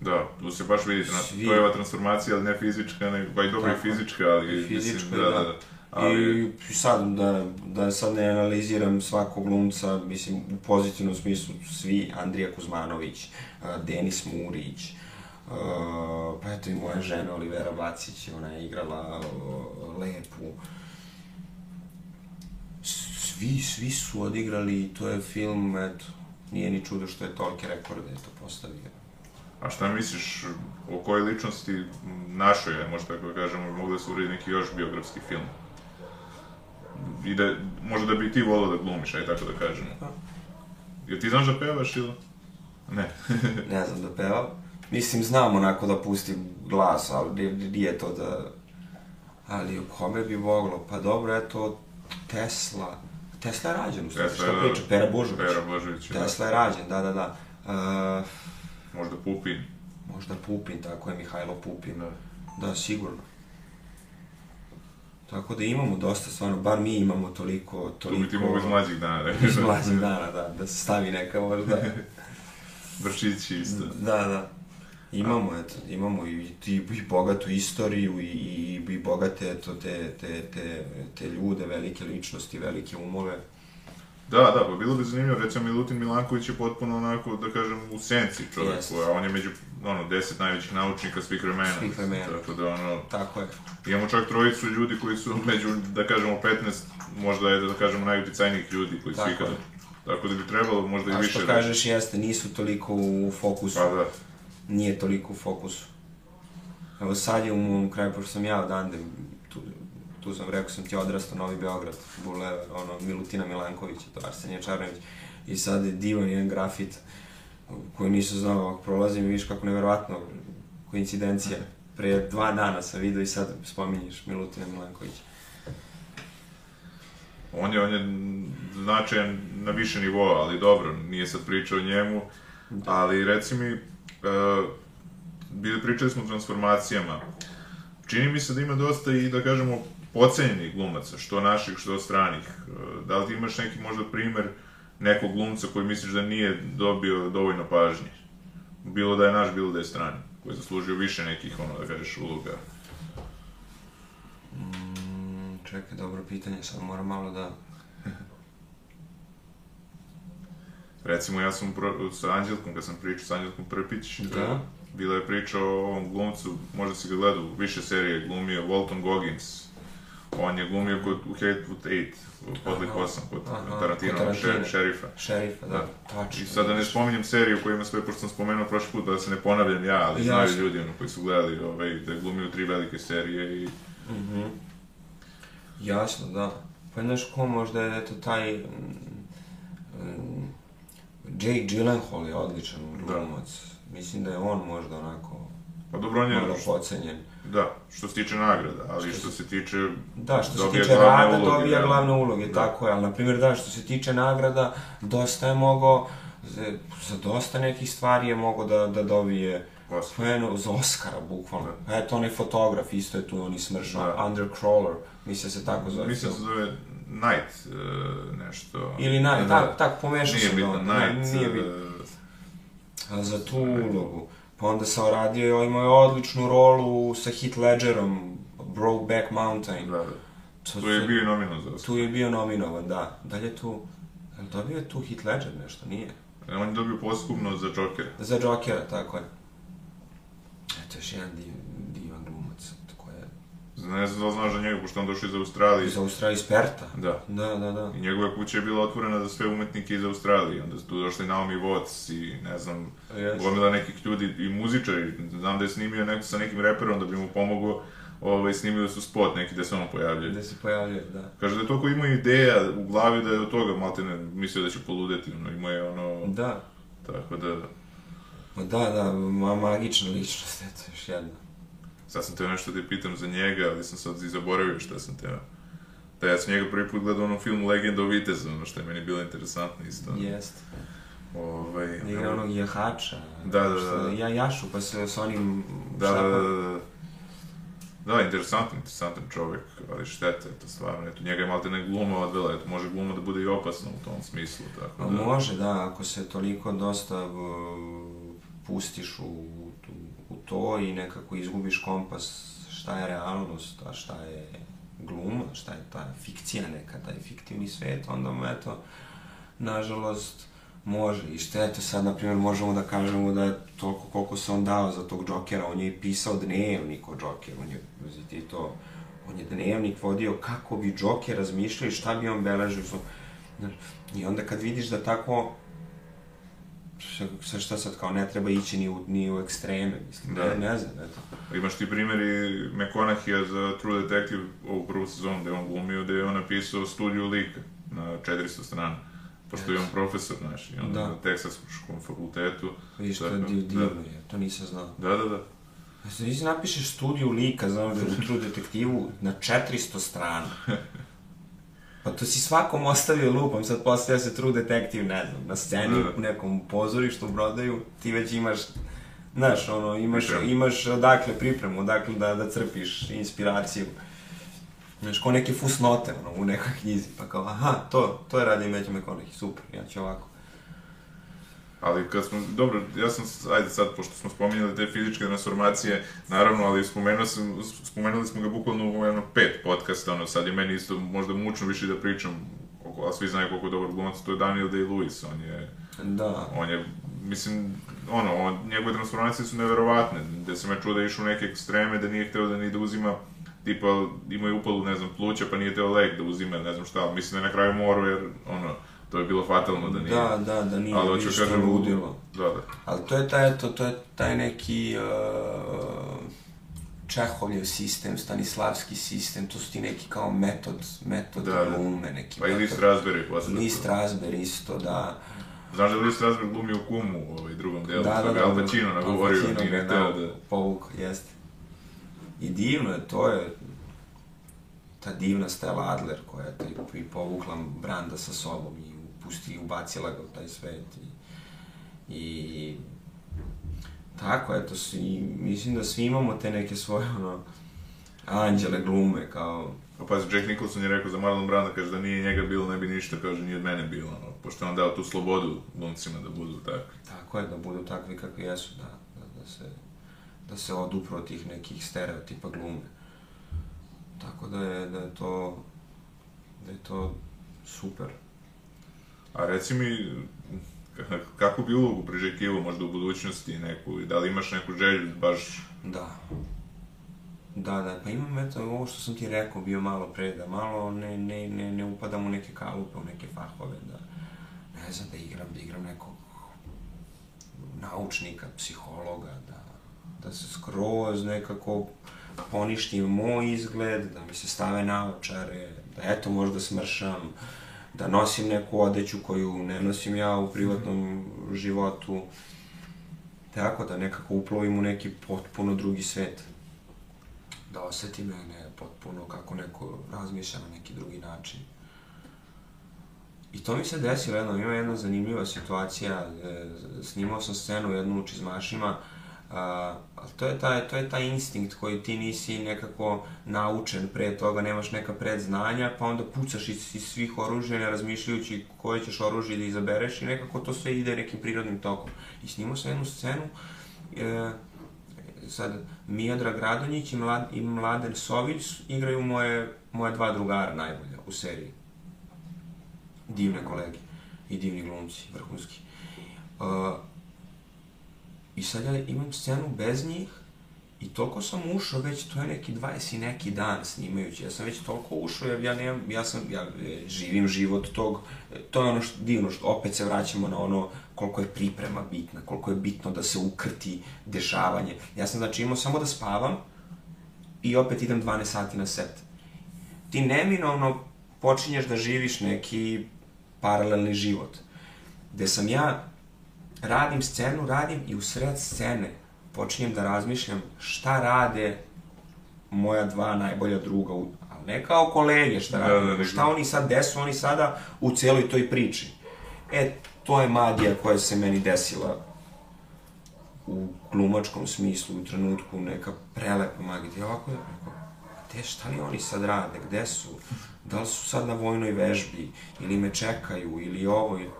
Da, tu se baš vidi, na, Svi. to je ova transformacija, ali ne fizička, nego, pa i dobro i je. fizička, ali... I fizička, mislim, da, da. da, da. Ali, I sad, da, da sad ne analiziram svakog glumca, mislim, u pozitivnom smislu svi, Andrija Kuzmanović, uh, Denis Murić, uh, pa eto i moja žena Olivera Vacić, ona je igrala uh, Lepu. Svi, svi su odigrali i to je film, eto, nije ni čudo što je tolike rekorde to postavio. a šta misliš, o kojoj ličnosti našoj, je, možda tako kažemo, mogu da se uredi neki još biografski film? I da, možda da bi ti volao da glumiš, aj tako da kažemo. Pa. Jel ti znaš da pevaš ili? Ne. *laughs* ne znam da peva. Mislim, znam onako da pustim glas, ali nije to da... Ali u kome bi moglo? Pa dobro, eto, Tesla. Tesla je rađen, u stvari, šta da. priča? Pera Božović. Pera Božović, da. Tesla je rađen, da, da, da. Uh, Možda Pupin. možda Pupin, tako je, Mihajlo Pupin. Da. Da, sigurno. Tako da imamo dosta, stvarno, bar mi imamo toliko, Tu toliko... bi ti mogu iz mlađih dana, da Iz mlađih dana, da, da se stavi neka možda. *laughs* Vršići isto. Da, da. Imamo, eto, imamo i, i, i bogatu istoriju i, i, i bogate, eto, te, te, te, te ljude, velike ličnosti, velike umove. Da, da, pa bilo bi zanimljivo, recimo Milutin Milanković je potpuno onako, da kažem, u senci čovjek, Jeste. a on je među, ono, deset najvećih naučnika svih vremena. Svih vremena. Tako da, ono, Tako je. imamo čak trojicu ljudi koji su među, da kažemo, 15, možda je, da kažemo, najuticajnijih ljudi koji su Tako ikada. je. Tako da bi trebalo možda i A više što kažeš, jeste, nisu toliko u fokusu. Pa da, Nije toliko u fokusu. Evo sad je u mom kraju, pošto sam ja odande, tu, tu sam rekao sam ti odrastao Novi Beograd, Bulevar, ono, Milutina Milanković, to Arsenija Čarnović. I sad je divan jedan grafit koji nisam znao, ako prolazim i vidiš kako neverovatno koincidencija. Pre dva dana sam vidio i sad spominješ Milutina Milankovića. on je, on je značajan na više nivoa, ali dobro, nije sad priča o njemu, ali reci mi, bili pričali smo o transformacijama, čini mi se da ima dosta i, da kažemo, pocenjenih glumaca, što naših, što stranih. Uh, da li ti imaš neki možda primer nekog glumca koji misliš da nije dobio dovoljno pažnje? Bilo da je naš, bilo da je strani, koji je zaslužio više nekih, ono, da kažeš, uloga. Mm, čekaj, dobro pitanje, sad moram malo da... Recimo, ja sam pro, sa Anđelkom, kad sam pričao sa Anđelkom Prpić, Da. e, bila je priča o ovom glumcu, možda si ga gledao, više serije je glumio, Walton Goggins. On je glumio kod, u Hateful Eight, u Podlih Aha, 8, kod aha, Tarantino, kod Tarantina. šer, šerifa. Šerifa, da, Da. tačno. I sad da ne spominjem seriju koju ima sve, pošto sam spomenuo prošli put, da se ne ponavljam ja, ali znaju Jasno. ljudi ono, koji su gledali ovaj, da je glumio tri velike serije i... Mhm. Jasno, da. Pa znaš ko možda je, eto, taj... Mm, mm, Jake Gyllenhaal je odličan glumac. Mislim da je on možda onako Pa dobro, on je, malo pocenjen. da, što se tiče nagrada, ali što se tiče... Da, što se tiče rada, uloge, dobija da. glavne uloge, Da. tako je, ali na primjer da, što se tiče nagrada, dosta je mogao, za, za dosta nekih stvari je mogao da, da dobije Oscar. za Oscara, bukvalno. Eto, onaj fotograf, isto je tu, on smršao, Da. Undercrawler, mislim se tako zove. Mislim se zove Night, e, nešto... Ili Night, Da, tak, tak, pomešao Nije sam bitno, ga onda, Night... nije e, bitno. A za tu ulogu. Pa onda sam radio, imao je odličnu rolu sa Heath Ledgerom, Brokeback Mountain. Da, da. To- Tu je bio nominovan za Oscar. Tu je bio nominovan, da. Da li je tu... Je li dobio je tu Heath Ledger nešto? Nije. E, On je dobio posthumno za Jokera. Za Jokera, tako je. Eto, još jedan div, divan glumac. Tako je... Ne znam da znaš za njega, pošto on došao iz Australije. Iz Australije, iz Perta. Da. Da, da, da. I njegova kuća je bila otvorena za sve umetnike iz Australije. Onda su tu došli Naomi Watts i ne znam, Jeste. gomila nekih ljudi i muzičari. Znam da je snimio neko sa nekim reperom da bi mu pomogao. Ovaj, snimili su spot neki da se on pojavljuje. Gde se pojavljuje, da. Kaže da je toliko imao ideja u glavi da je od toga maltene mislio da će poludeti. Ono, imao je ono... Da. Tako da... Ma da, da, ma, magična ličnost, eto, još jedna. Sad sam teo nešto da te pitam za njega, ali sam sad i zaboravio šta sam teo. Da, ja sam njega prvi put gledao u onom filmu Legenda o Vitezu, ono što je meni bilo interesantno isto. Jest. Ovaj, Igra onog jahača. Da, da, što- da. Ja, jašu, pa se s onim Da, da, da, da, da. Da, interesantan, interesantan čovek, ali šteta, eto, stvarno, eto, njega je malte ne gluma odvela, eto, može gluma da bude i opasna u tom smislu, tako Pa da... može, da, ako se toliko dosta pustiš u, u, to i nekako izgubiš kompas šta je realnost, a šta je gluma, šta je ta fikcija neka, taj fiktivni svet, onda mu eto, nažalost, može. I što eto sad, na primjer, možemo da kažemo da je toliko koliko se on dao za tog Džokera, on je i pisao dnevnik o Džokeru, on je, ti to, on je dnevnik vodio kako bi Džoker razmišljao i šta bi on beležio. I onda kad vidiš da tako šta, šta, sad kao ne treba ići ni u, ni u ekstreme, mislim, Da. ne, ne znam, eto. Imaš ti primjeri McConaughey za True Detective, ovu prvu sezonu gde on glumio, gde je on napisao studiju lika na 400 strana. Pošto je on profesor, znaš, i on Da. na Teksaškom fakultetu. Vidiš, to je da. divno je, to nisam znao. Da, da, da. Znači, napišeš studiju lika za u *laughs* True Detektivu na 400 strana. *laughs* Pa to si svakom ostavio lupom, sad postavlja se True Detective, ne znam, na sceni, Da, u nekom pozorištu, u brodaju, ti već imaš, znaš, ono, imaš, Pripremu. imaš odakle pripremu, odakle da, da crpiš inspiraciju. Znaš, ko neke fusnote, ono, u nekoj knjizi, pa kao, aha, to, to je radi Matthew McConaughey, super, ja ću ovako. Ali kad smo, dobro, ja sam, ajde sad, pošto smo spominjali te fizičke transformacije, naravno, ali spomenuo sam, spomenuli smo ga bukvalno u jedno pet podcasta, ono, sad je meni isto možda mučno više da pričam, a svi znaju koliko je dobar glumac, to je Daniel Day-Lewis, on je, Da, on je, mislim, ono, on, njegove transformacije su neverovatne, gde sam ja čuo da je išao u neke ekstreme, da nije hteo da ni da uzima, tipa, imao je upalu, ne znam, pluća, pa nije teo lek da uzima, ne znam šta, mislim da je na kraju morao, jer, ono, to je bilo fatalno da nije. da, da, da nije ali hoću kažem, ludilo. Da, da. Ali to je taj, eto, to je taj neki uh, Čehovljev sistem, Stanislavski sistem, to su ti neki kao metod, metod Da, da. glume, neki Pa i. Lee Strasberg posle. Lee Strasberg isto, da. Znaš da je Lee Strasberg glumi u Kumu u ovaj drugom delu, Da, da, da. Al Pacino nagovorio, nije ne teo dao, da... Povukao, jeste. I divno je, to je ta divna Stella Adler koja je i povukla Branda sa sobom i upusti i ubacila ga u taj svet i, i tako, eto, svi, mislim da svi imamo te neke svoje, ono, anđele glume, kao, Pa pazi, Jack Nicholson je rekao za Marlon Branda, kaže da nije njega bilo, ne bi ništa, kaže, nije od mene bilo, ono, pošto je on dao tu slobodu glumcima da budu takvi. tako je, da budu takvi kakvi jesu, da, da, da se, da se odupro od tih nekih stereotipa glume. Tako da je, da je to, da je to super. A reci mi, k- kakvu bi ulogu priželjkivao možda u budućnosti neku, i da li imaš neku želju baš... Da. Da, da, pa imam eto ovo što sam ti rekao bio malo pre, da malo ne, ne, ne, ne upadam u neke kalupe, u neke fahove, da ne znam, da igram, da igram nekog naučnika, psihologa, da, da se skroz nekako poništi moj izgled, da mi se stave naočare, da eto možda smršam, da nosim neku odeću koju ne nosim ja u privatnom životu, tako da nekako uplovim u neki potpuno drugi svet. Da osetim mene potpuno kako neko razmišlja na neki drugi način. I to mi se desilo jednom, ima jedna zanimljiva situacija, e, snimao sam scenu jednu u čizmašima, ali to je, taj, to je taj instinkt koji ti nisi nekako naučen pre toga, nemaš neka predznanja, pa onda pucaš iz, iz svih oružja, ne razmišljajući koje ćeš oružje da izabereš i nekako to sve ide nekim prirodnim tokom. I snimao sam jednu scenu, e, sad Miodrag Radonjić i, Mlad, i Mladen Sović igraju moje, moje dva drugara najbolja u seriji. Divne kolege i divni glumci, vrhunski. Uh, I sad ja imam scenu bez njih i toliko sam ušao već, to je neki 20 i neki dan snimajući, ja sam već toliko ušao jer ja nemam, ja sam, ja e, živim život tog, to je ono što, divno, što opet se vraćamo na ono koliko je priprema bitna, koliko je bitno da se ukrti dešavanje. Ja sam znači imao samo da spavam i opet idem 12 sati na set. Ti neminovno počinješ da živiš neki paralelni život. Gde sam ja radim scenu, radim i u sred scene počinjem da razmišljam šta rade moja dva najbolja druga, ali ne kao kolege šta Da, rade, da, nego nego- šta oni sad, gde su oni sada u cijeloj toj priči. E, to je magija koja se meni desila u glumačkom smislu, u trenutku, neka prelepa magija. Ja ovako, rekao, gde, šta li oni sad rade, gde su? Da li su sad na vojnoj vežbi, ili me čekaju, ili ovo, ili...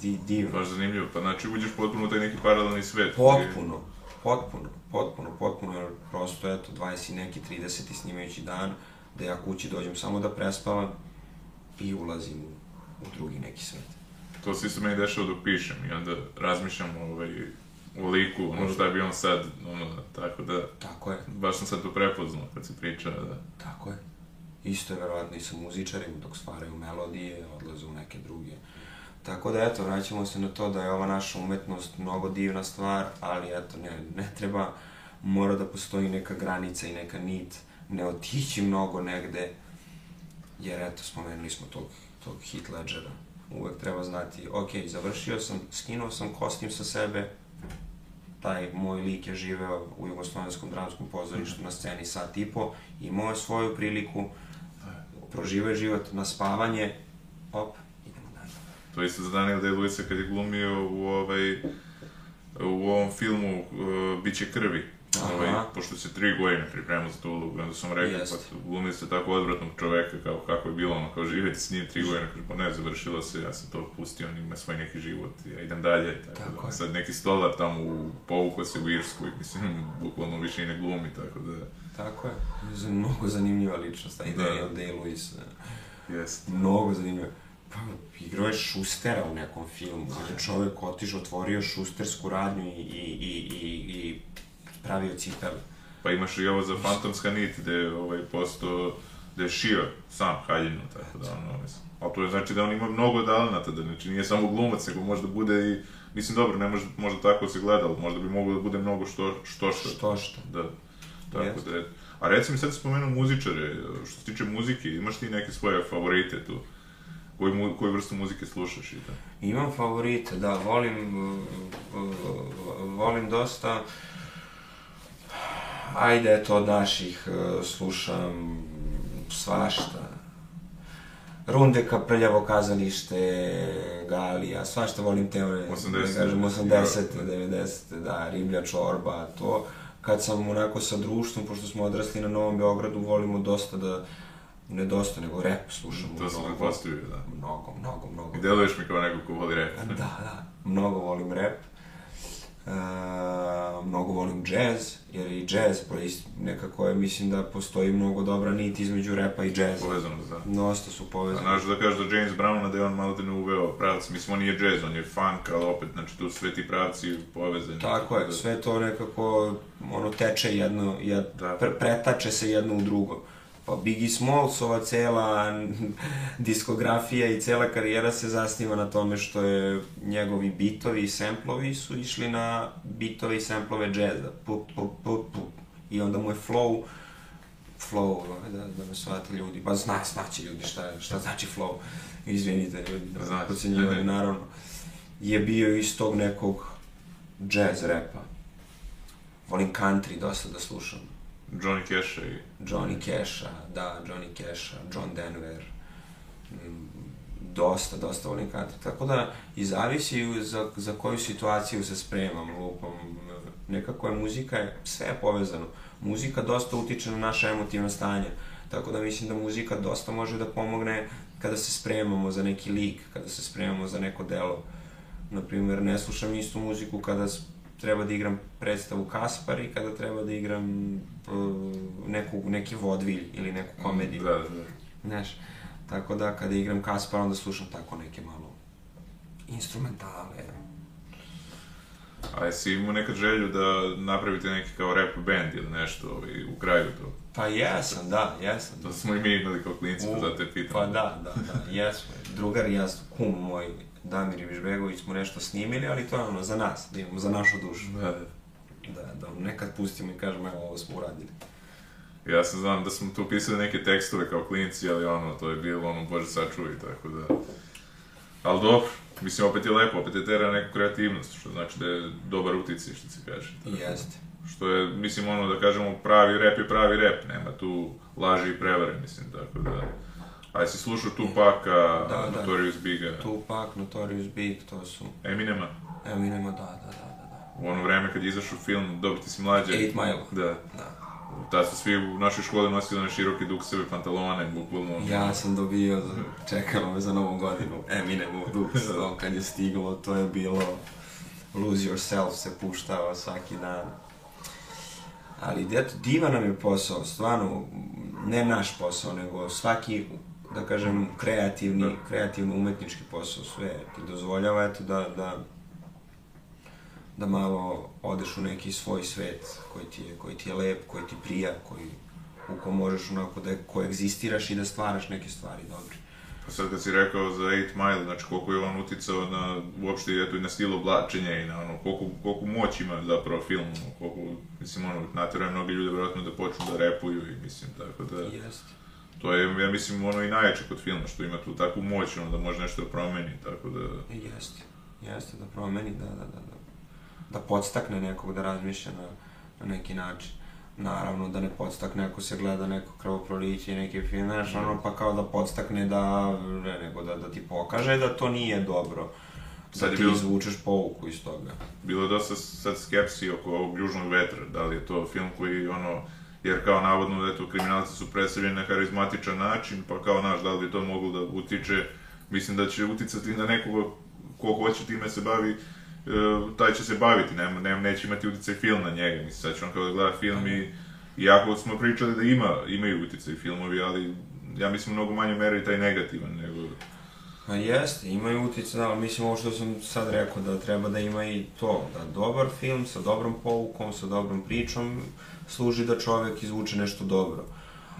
Di, divno. Baš zanimljivo, pa znači uđeš potpuno u taj neki paralelni svet. Potpuno, potpuno, potpuno, potpuno, jer prosto, eto, 20 i neki, 30 snimajući dan, da ja kući dođem samo da prespavam i ulazim u, u drugi neki svet. To se isto meni dešava dok pišem i onda razmišljam ovaj, o liku, ono šta bi on sad, ono, tako da, Tako je, baš sam sad to prepoznao kad se priča, da. tako je. Isto je verovatno i sa muzičarima, dok stvaraju melodije, odlaze u neke druge. Tako da, eto, vraćamo se na to da je ova naša umetnost mnogo divna stvar, ali eto, ne, ne treba, mora da postoji neka granica i neka nit, ne otići mnogo negde, jer eto, spomenuli smo tog, tog hit ledgera. Uvek treba znati, ok, završio sam, skinuo sam kostim sa sebe, taj moj lik je živeo u Jugoslovenskom dramskom pozorištu na sceni sat i po, imao je svoju priliku, proživao je život na spavanje, op. To je isto za Daniel Day-Lewisa kad je glumio u ovaj, u ovom filmu uh, Biće krvi. Aha. Ovaj, pošto se tri godine pripremao za tu ulogu, onda sam rekao, pa glumili ste tako odvratnog čoveka, kao kako je bilo ono, kao živjeti s njim tri godine, pa ne, završilo se, ja sam to pustio, on ima svoj neki život, ja idem dalje, tako, Tako da, sad neki stolar tamo u, povukao se u Irsku, i mislim, *laughs* bukvalno više i ne glumi, tako da, Tako je. Mnogo zanimljiva ličnost, taj Da. Daniel Day-Lewis. e, jest. Mnogo zanimljiva. Pa, igrao je Šustera u nekom filmu. On je čovek otišao, otvorio šustersku radnju i, i, i, i, i pravio cipele. Pa imaš i ovo za Fantomska nit, gde je ovaj, postao, gde je šio sam haljinu, tako da ono, mislim. Ali to je znači da on ima mnogo talenata, da znači nije samo glumac, nego možda bude i, mislim dobro, ne može, možda tako se gleda, ali možda bi moglo da bude mnogo što, što što. Što što. Da, tako Jeste. da je. A reci mi sad si spomenuo muzičare, što se tiče muzike, imaš ti neke svoje favorite tu? Koju, mu, koju vrstu muzike slušaš i tako? Imam favorite, da, volim, volim dosta, ajde, eto, od naših uh, slušam svašta. Rundeka, Prljavo kazalište, Galija, svašta volim teore, 80, da kažem, 80, da. 90, da, Riblja čorba, to. Kad sam onako sa društvom, pošto smo odrasli na Novom Beogradu, volimo dosta da, ne dosta, nego rap slušamo. To sam pretpostavio, da. Mnogo, mnogo, mnogo. I deluješ mi kao neko ko voli rap. Da, da, mnogo volim rap. Uh, mnogo volim jazz, jer i jazz proist, nekako je, mislim da postoji mnogo dobra nit između repa i jazza. Povezano, da. Dosta su povezani. znaš da kažeš da James Browna da je on malo da ne uveo pravac, mislim on nije jazz, on je funk, ali opet, znači tu sve ti pravci povezani. Tako je, da- sve to nekako, ono, teče jedno, jed, Da. pre, pretače se jedno u drugo. Pa Biggie Smallsova cela *laughs* diskografija i cela karijera se zasniva na tome što je njegovi bitovi i semplovi su išli na bitove i semplove džeza. Pup, pup, pup, pup. I onda mu je flow flow, ovaj, da, da me shvate ljudi, pa zna, znaće ljudi šta, šta znači flow, izvinite ljudi, da Znaće. procenjivali, naravno, je bio iz tog nekog jazz repa. Volim country dosta da slušam. Johnny Cash i... Johnny Casha, da, Johnny Casha, John Denver, mm, dosta, dosta volim country. Tako da, i zavisi za, za koju situaciju se spremam, lupam, nekako je muzika, je, sve je povezano. Muzika dosta utiče na naše emotivno stanje, tako da mislim da muzika dosta može da pomogne kada se spremamo za neki lik, kada se spremamo za neko delo. Naprimer, ne slušam istu muziku kada treba da igram predstavu Kaspar i kada treba da igram uh, neku, neki vodvilj ili neku komediju. Da, da. Znaš, tako da kada igram Kaspar onda slušam tako neke malo instrumentale. A jesi imao nekad želju da napravite neki kao rap band ili nešto ovaj, u kraju to? Pa jesam, da, jesam. To smo i mi imali kao klinci, pa zato je pitam. Pa da, da, da, jesmo. Drugar i ja, kum moj, Damir Ivišbegović, smo nešto snimili, ali to je ono, za nas, da imamo, za našu dušu. Da, da. Da, da nekad pustimo i kažemo, evo, ovo smo uradili. Ja sam znam da smo tu pisali neke tekstove kao klinci, ali ono, to je bilo ono, bože sačuvaj, tako da... Ali dobro, mislim, opet je lepo, opet je tera neku kreativnost, što znači da je dobar uticaj, što se kaže. Jeste. Što je, mislim, ono da kažemo, pravi rep je pravi rep, nema tu laži i prevare, mislim, tako da... A si slušao Tupaka, Da, da. Notorious Biga, Tupac, Notorious Big, to su... Eminema? Eminema, da, da, da, da. da. U ono vreme kad je izašao film, dobro ti si mlađe. Eight Mile. Da. Da. Tad su svi u našoj školi nosili one široke dukseve pantalone, bukvalno. Ja sam dobio, čekalo me za novu godinu, Eminem u Dux, *laughs* to kad je stiglo, to je bilo Lose Yourself se puštao svaki dan. Ali eto, divan nam je posao, stvarno, ne naš posao, nego svaki, da kažem, kreativni, kreativno umetnički posao, sve ti dozvoljava, eto, da, da, da malo odeš u neki svoj svet koji ti je, koji ti je lep, koji ti prija, koji, u kom možeš onako da koegzistiraš i da stvaraš neke stvari dobre. Pa sad kad si rekao za 8 Mile, znači koliko je on uticao na, uopšte, eto, i na stil oblačenja i na ono, koliko, koliko moć ima zapravo film, koliko, mislim, ono, natjeruje mnogi ljude vjerojatno da počnu da repuju i mislim, tako da, Jeste. To je, ja mislim, ono i najjače kod filma, što ima tu takvu moć, ono, da može nešto da promeni, tako da, Jeste. Jeste da promeni, da, da, da, da. Da podstakne nekog da razmišlja na, na neki način. Naravno da ne podstakne ako se gleda neko krvoproliće i neki film, znaš, ono pa kao da podstakne da, ne, nego da, da ti pokaže da to nije dobro. Sad da je ti bilo- izvučeš pouku iz toga. bilo je dosta sad skepsi oko ovog južnog vetra, da li je to film koji, ono, jer kao navodno, eto, kriminalci su predstavljeni na karizmatičan način, pa kao, naš, da li bi to moglo da utiče, mislim da će uticati na nekoga ko hoće time se bavi, e, taj će se baviti, nema, nema, neće imati uticaj film na njega, mislim, sad će on kao da gleda film i, iako smo pričali da ima, imaju uticaj filmovi, ali ja mislim mnogo manje meri taj negativan, nego, Pa jeste, imaju utjecaj, ali mislim ovo što sam sad rekao, da treba da ima i to, da dobar film sa dobrom poukom, sa dobrom pričom, služi da čovek izvuče nešto dobro.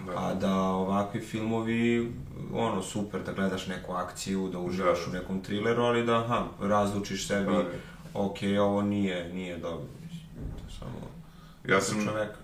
Da. A da ovakvi filmovi, ono, super, da gledaš neku akciju, da uživaš Da. u nekom trileru, ali da, aha, razlučiš sebi, Da. ok, ovo nije, nije dobro. Mislim, to je samo ja sam... čoveka.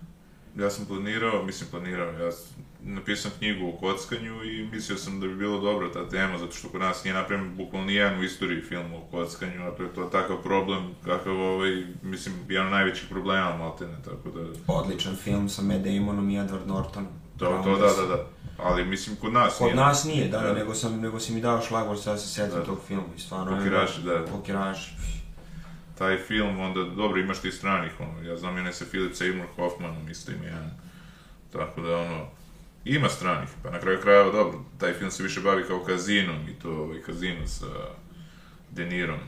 Ja sam planirao, mislim planirao, ja s- napisao knjigu o kockanju i mislio sam da bi bilo dobro ta tema, zato što kod nas nije napravljen bukvalno nijedan u istoriji film o kockanju, a to je to takav problem, kakav ovaj, mislim, jedan od najvećih problema maltene, tako da, Odličan film sa Matt Damonom i Edward Norton. to, to da, da, da, ali mislim kod nas Kod nije. nas nije, da, da, nego, sam, nego si mi dao šlagvor, sad se sjetim Da. tog filma i stvarno... Pokeraši, da. Pokeraši. Taj film, onda, dobro, imaš ti stranih, ono, ja znam je sa Philip Seymour Hoffmanom, isto ima jedan, tako da, ono, ima stranih, pa na kraju krajeva, dobro, taj film se više bavi kao kazinom i to, ovaj, kazino sa De Nirom.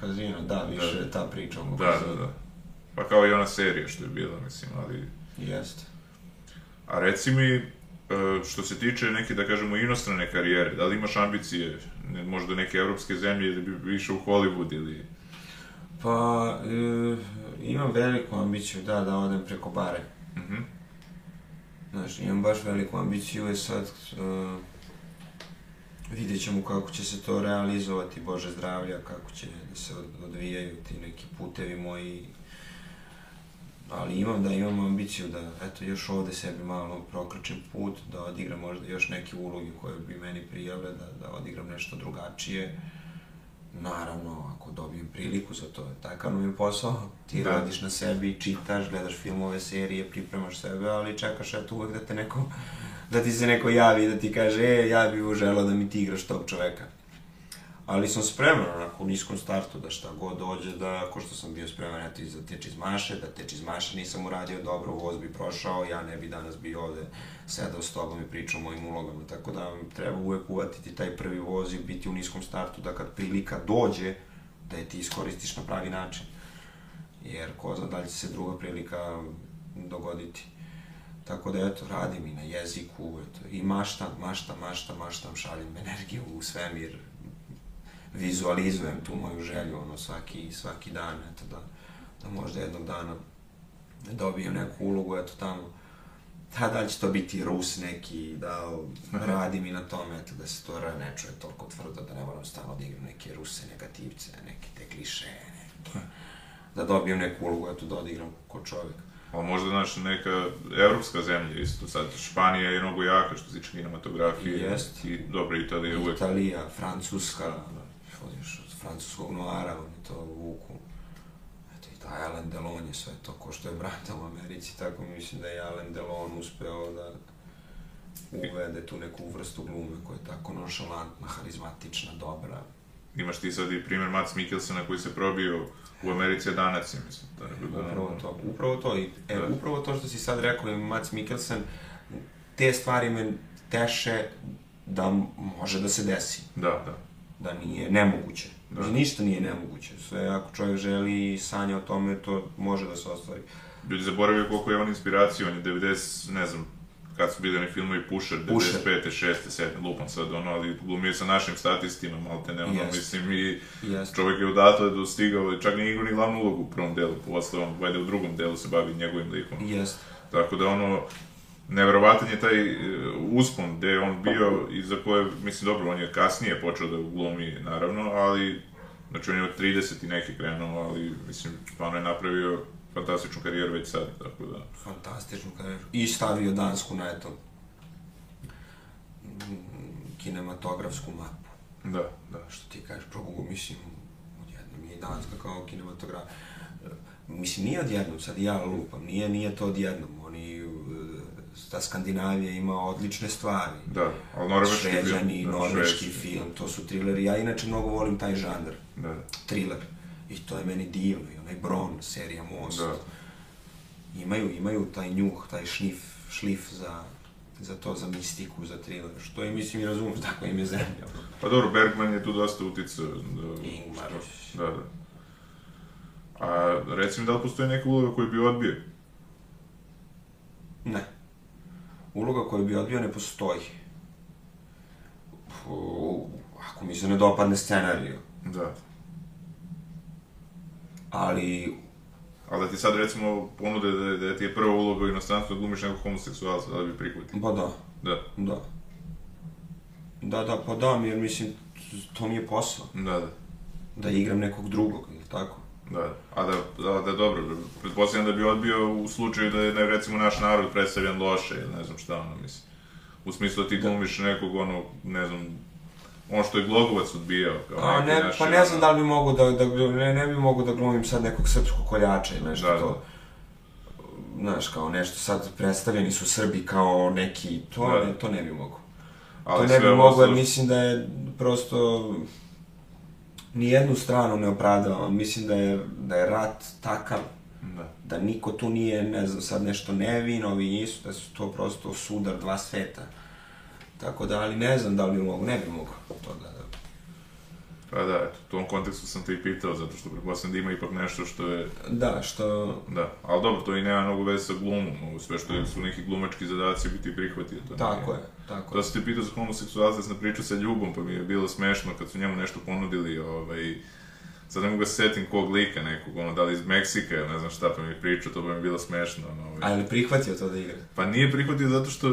Kazino, da, više Da. je ta priča o Da, da, kazinu. da. Pa kao i ona serija što je bila, mislim, ali... Jeste. A reci mi, e, što se tiče neke, da kažemo, inostrane karijere, da li imaš ambicije, ne, možda neke evropske zemlje ili bi išao u Hollywood ili... Pa, e, imam veliku ambiciju, da, da odem preko bare. Mhm. Znaš, imam baš veliku ambiciju, je sad... E, vidjet ćemo kako će se to realizovati, Bože zdravlja, kako će da se od- odvijaju ti neki putevi moji. Ali imam da imam ambiciju da, eto, još ovde sebi malo prokrčim put, da odigram možda još neke uloge koje bi meni prijale, da, da odigram nešto drugačije. Naravno, ako dobijem priliku za to, takav nam je posao. Ti Da. radiš na sebi, čitaš, gledaš filmove, serije, pripremaš sebe, ali čekaš eto uvek da te neko, da ti se neko javi da ti kaže, e, ja bih želeo da mi ti igraš tog čoveka. Ali sam spreman, onako, u niskom startu, da šta god dođe, da, ako što sam bio spreman, i za te čizmaše, da te čizmaše nisam uradio dobro, voz bi prošao, ja ne bi danas bio ovde sedao s tobom i pričao o mojim ulogama, tako da treba uvek uvatiti taj prvi voz i biti u niskom startu, da kad prilika dođe, da je ti iskoristiš na pravi način. Jer ko zna da li će se druga prilika dogoditi. Tako da, eto, radim i na jeziku, eto, i maštam, maštam, maštam, maštam, šaljem energiju u svemir, vizualizujem tu moju želju, ono, svaki, svaki dan, eto, da, da možda jednog dana dobijem neku ulogu, eto, tamo, da, da li će to biti Rus neki, da radim i na tome, eto, da se to ne čuje toliko tvrdo, da ne moram stalno da igram neke Ruse, negativce, neke te kliše, ne, da dobijem neku ulogu, eto, da odigram ko čovjek. Ali možda, znaš, neka evropska zemlja isto, sad Španija je mnogo jaka što se tiče kinematografije. Jest. I dobro, Italija je uvek. Italija, Francuska, odeš od francuskog noara, oni to vuku. Eto, taj Alan Delon je sve to, ko što je brata u Americi, tako mislim da je Alan Delon uspeo da uvede tu neku vrstu glume koja je tako nonšalantna, harizmatična, dobra. Imaš ti sad i primjer Mats Mikkelsena koji se probio u Americi danac, je, mislim. Da ne bi bilo- Upravo to, upravo to. I, e, Da. upravo to što si sad rekao, i Mats Mikkelsen, te stvari me teše da može da se desi. Da, da. Da nije nemoguće. Da. Ništa nije nemoguće. Sve ako čovjek želi i sanja o tome, to može da se ostvari. Ljudi zaboravio koliko je on inspiracija, on je 90, ne znam, kad su bili oni filmovi Pusher, 95. Pusher. 6. 7. lupam sad, ono, ali glumio sa našim statistima, malte ne, ono, Jest. mislim, i Jeste. čovjek je odatle dostigao, čak nije igrao ni glavnu ulogu u prvom delu, posle on, vajde u drugom delu se bavi njegovim likom. Jeste. Tako da ono, neverovatan je taj e, uspon gde je on bio i za koje, mislim, dobro, on je kasnije počeo da glumi, naravno, ali, znači on je od 30 i neki krenuo, ali, mislim, stvarno je napravio fantastičnu karijeru već sad, tako da... Fantastičnu karijeru. I stavio Dansku na eto kinematografsku mapu. Da, da. Što ti kažeš, progugu, mislim, odjednom je i Danska kao kinematograf. Mislim, nije odjednom, sad ja lupam, nije, nije to odjednom. Ta Skandinavija ima odlične stvari. Da, ali norveški film. Šveđani, da, norveški film, to su trileri. Ja inače mnogo volim taj žanr, Da, thriller. I to je meni divno, i onaj Bron, serija Most. da. Imaju, imaju taj njuh, taj šlif, šlif za, za to, za mistiku, za thriller, što i mislim i razumem, *laughs* tako im je zemlja. Pa dobro, Bergman je tu dosta uticao. Da, Ingmar. Da, da. A reci mi da li postoji neka uloga koju bi odbio? Ne. Uloga koju bi odbio ne postoji. U, ako mi se ne dopadne scenariju. Da. Ali, Ali da ti sad recimo ponude da, da ti je prva uloga u inostranstvu da glumiš nekog homoseksualca, da bi prihvatio? pa da, Da, da. Da, da, pa da, jer mislim, to mi je posao. da, da. Da igram nekog drugog, ili tako? Da, a da, da, da dobro, pretpostavljam da bi odbio u slučaju da je, ne, recimo, naš narod predstavljan loše, ili ne znam šta, ono, mislim. U smislu da ti glumiš nekog, ono, ne znam, ono što je Glogovac odbijao, kao A, neki ne, naši, pa ne znam da li bi mogu da, da ne, ne bi mogu da glumim sad nekog srpskog koljača ili nešto Da, da. to. Znaš, kao nešto sad predstavljeni su Srbi kao neki, to, Da. ne, to ne bi mogu. Ali to ne bi mogu jer mislim da je prosto nijednu stranu ne opravdava. Mislim da je, da je rat takav Da. da niko tu nije, ne znam, sad nešto nevin, ovi nisu, da su to prosto sudar dva sveta. Tako da, ali ne znam da li bi mogu, ne bi mogu to da Pa da, eto, u tom kontekstu sam te i pitao, zato što pretpostavljam da ima ipak nešto što je... Da, što... Da, ali dobro, to i nema mnogo veze sa glumom, ovo sve što je, su neki glumački zadaci bi ti prihvatio. To Tako nije- je, tako Da je. sam te pitao za homoseksualca, sam pričao sa Ljubom, pa mi je bilo smešno kad su njemu nešto ponudili, ovaj, sad ne mogu da se setim kog lika nekog, ono, da li iz Meksika ili ne znam šta, pa mi pričao, to bi mi bilo smešno, ono, ovaj. A je li prihvatio to da igra? Pa nije prihvatio zato što,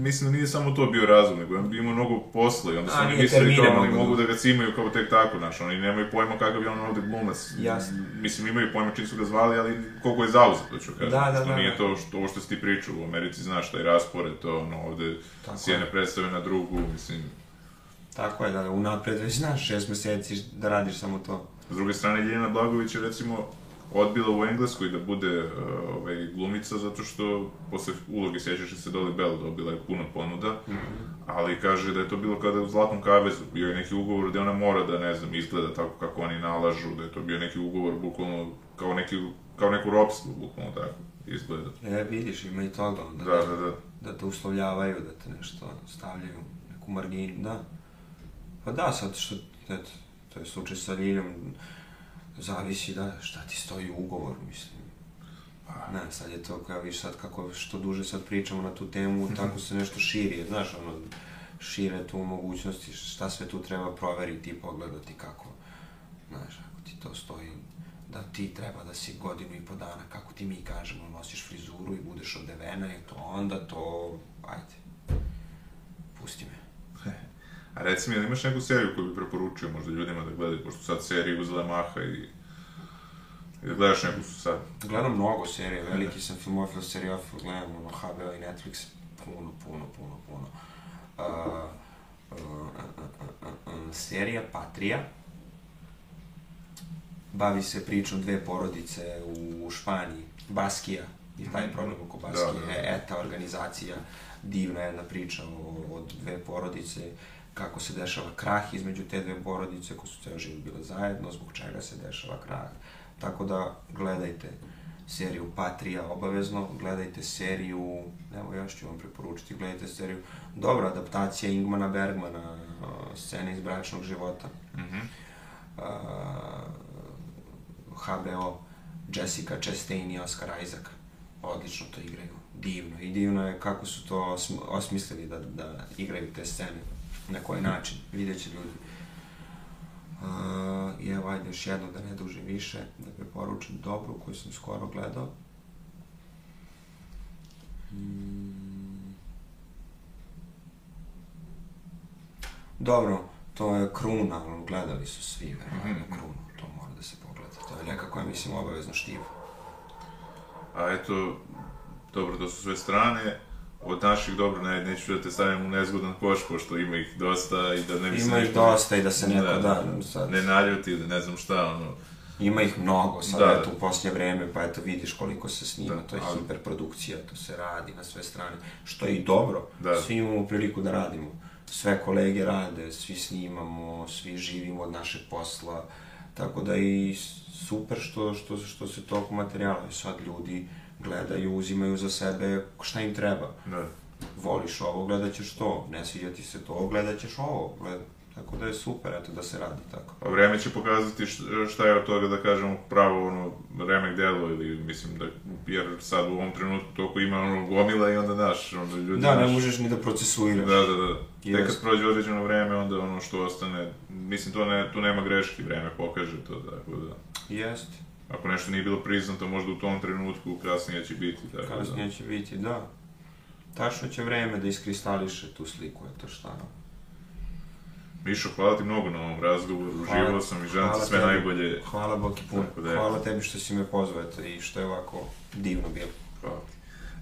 mislim da nije samo to bio razlog, nego on imao mnogo posla i onda su oni mislili termine kao oni mogu da- da ga cimaju kao tek tako, znaš, oni nemaju pojma kakav je on ovde glumac. Jasno. Mislim, imaju pojma čim su ga zvali, ali koliko je zauzet, to ću kažem. Da, da, To da, nije da. to što, ovo što si ti pričao, u Americi znaš taj raspored, to ono, ovde Tako s jedne je. predstave na drugu, mislim. Tako je, da unapred već znaš šest meseci da radiš samo to. S druge strane, Ljiljana Blagović je recimo odbila u Engleskoj da bude uh, ovaj, glumica zato što posle uloge sjećaš se Dolly Bell dobila je puno ponuda, ali kaže da je to bilo kada u Zlatnom kavezu bio je neki ugovor gde ona mora da ne znam izgleda tako kako oni nalažu, da je to bio neki ugovor bukvalno kao neki kao neko ropstvo bukvalno tako izgleda. E, vidiš, ima i toga, onda, Da, da, da. da te uslovljavaju, da te nešto stavljaju, neku marginu, da. Pa da, sad što, eto, to je slučaj sa Ljiljom, zavisi da, šta ti stoji u ugovoru, mislim. Ne, sad je to, kao viš sad kako, što duže sad pričamo na tu temu, *laughs* tako se nešto širi, znaš, ono, šire tu mogućnosti, šta sve tu treba proveriti i pogledati kako, znaš, ako ti to stoji, da ti treba da si godinu i po dana, kako ti mi kažemo, nosiš frizuru i budeš odevena i to onda to, ajde, pusti me. *laughs* A reci mi, imaš neku seriju koju bi preporučio možda ljudima da gledaju, pošto sad serije uzele maha i... I da gledaš neku su sad. Gledam mnogo serija, veliki sam filmofil, seriofil, gledam ono HBO i Netflix, puno, puno, puno, puno. Uh, uh, uh, uh, uh, uh, serija Patrija, bavi se pričom dve porodice u Španiji, Baskija, i taj problem oko Baskije, Da, da, da. ETA organizacija, divna jedna priča o, o dve porodice, kako se dešava krah između te dve porodice, ko su ceo život bile zajedno, zbog čega se dešava krah. Tako da, gledajte seriju Patrija obavezno, gledajte seriju, evo još ću vam preporučiti, gledajte seriju, dobra adaptacija Ingmana Bergmana, scene iz bračnog života. Mhm. Uh, HBO, Jessica Chastain i Oscar Isaac. Odlično to igraju. Divno. I divno je kako su to osm- osmislili da, da igraju te scene. Na koji način. Vidjet će ljudi. Uh, I evo, ajde još jedno da ne dužim više, da preporučim dobru koju sam skoro gledao. Mm. Dobro, to je Kruna, ali gledali su svi, verovatno, Mhm. Krunu, to mora da se pogleda. To je nekako, mislim, obavezno štivo. A eto, dobro, to su sve strane. Od naših, dobro, ne, neću da te stavim u nezgodan koš, pošto ima ih dosta i da ne bi se Ima ih dosta i da se neko da, sad, ne naljuti, da ne znam šta, ono. ima ih mnogo, sad Da, eto da. u poslije vreme, pa eto vidiš koliko se snima, Da, to je ali- hiperprodukcija, to se radi na sve strane, što je i dobro, Da. svi imamo priliku da radimo, sve kolege rade, svi snimamo, svi živimo od našeg posla, tako da i super što, što, što se tog materijala, sad ljudi gledaju, uzimaju za sebe šta im treba. Da. Voliš ovo, gledat ćeš to, ne sviđa ti se to, gledat ćeš ovo, gled... tako da je super, eto, da se radi tako. Pa vreme će pokazati šta je od toga, da kažemo, pravo, ono, remek delo ili, mislim, da, jer sad u ovom trenutku toliko ima, ono, gomila i onda, daš, onda ljudi, Da, ne znaš, možeš ni da procesuiraš. Da, da, da. Tek Jest. kad prođe određeno vreme, onda ono što ostane, mislim, to ne, tu nema greški, vreme pokaže to, tako da. Jeste. Ako nešto nije bilo priznato, možda u tom trenutku, kasnije će biti, tako da. Kasnije će biti, da. Tačno će vreme da iskristališe tu sliku, eto šta. Mišo, hvala ti mnogo na ovom razgovoru, uživao sam i želim ti sve tebi. najbolje. Hvala Boki puno. Da je. Hvala tebi što si me pozvao, eto, i što je ovako divno bilo. Hvala ti.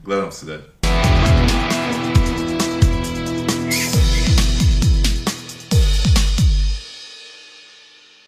Gledam se dalje.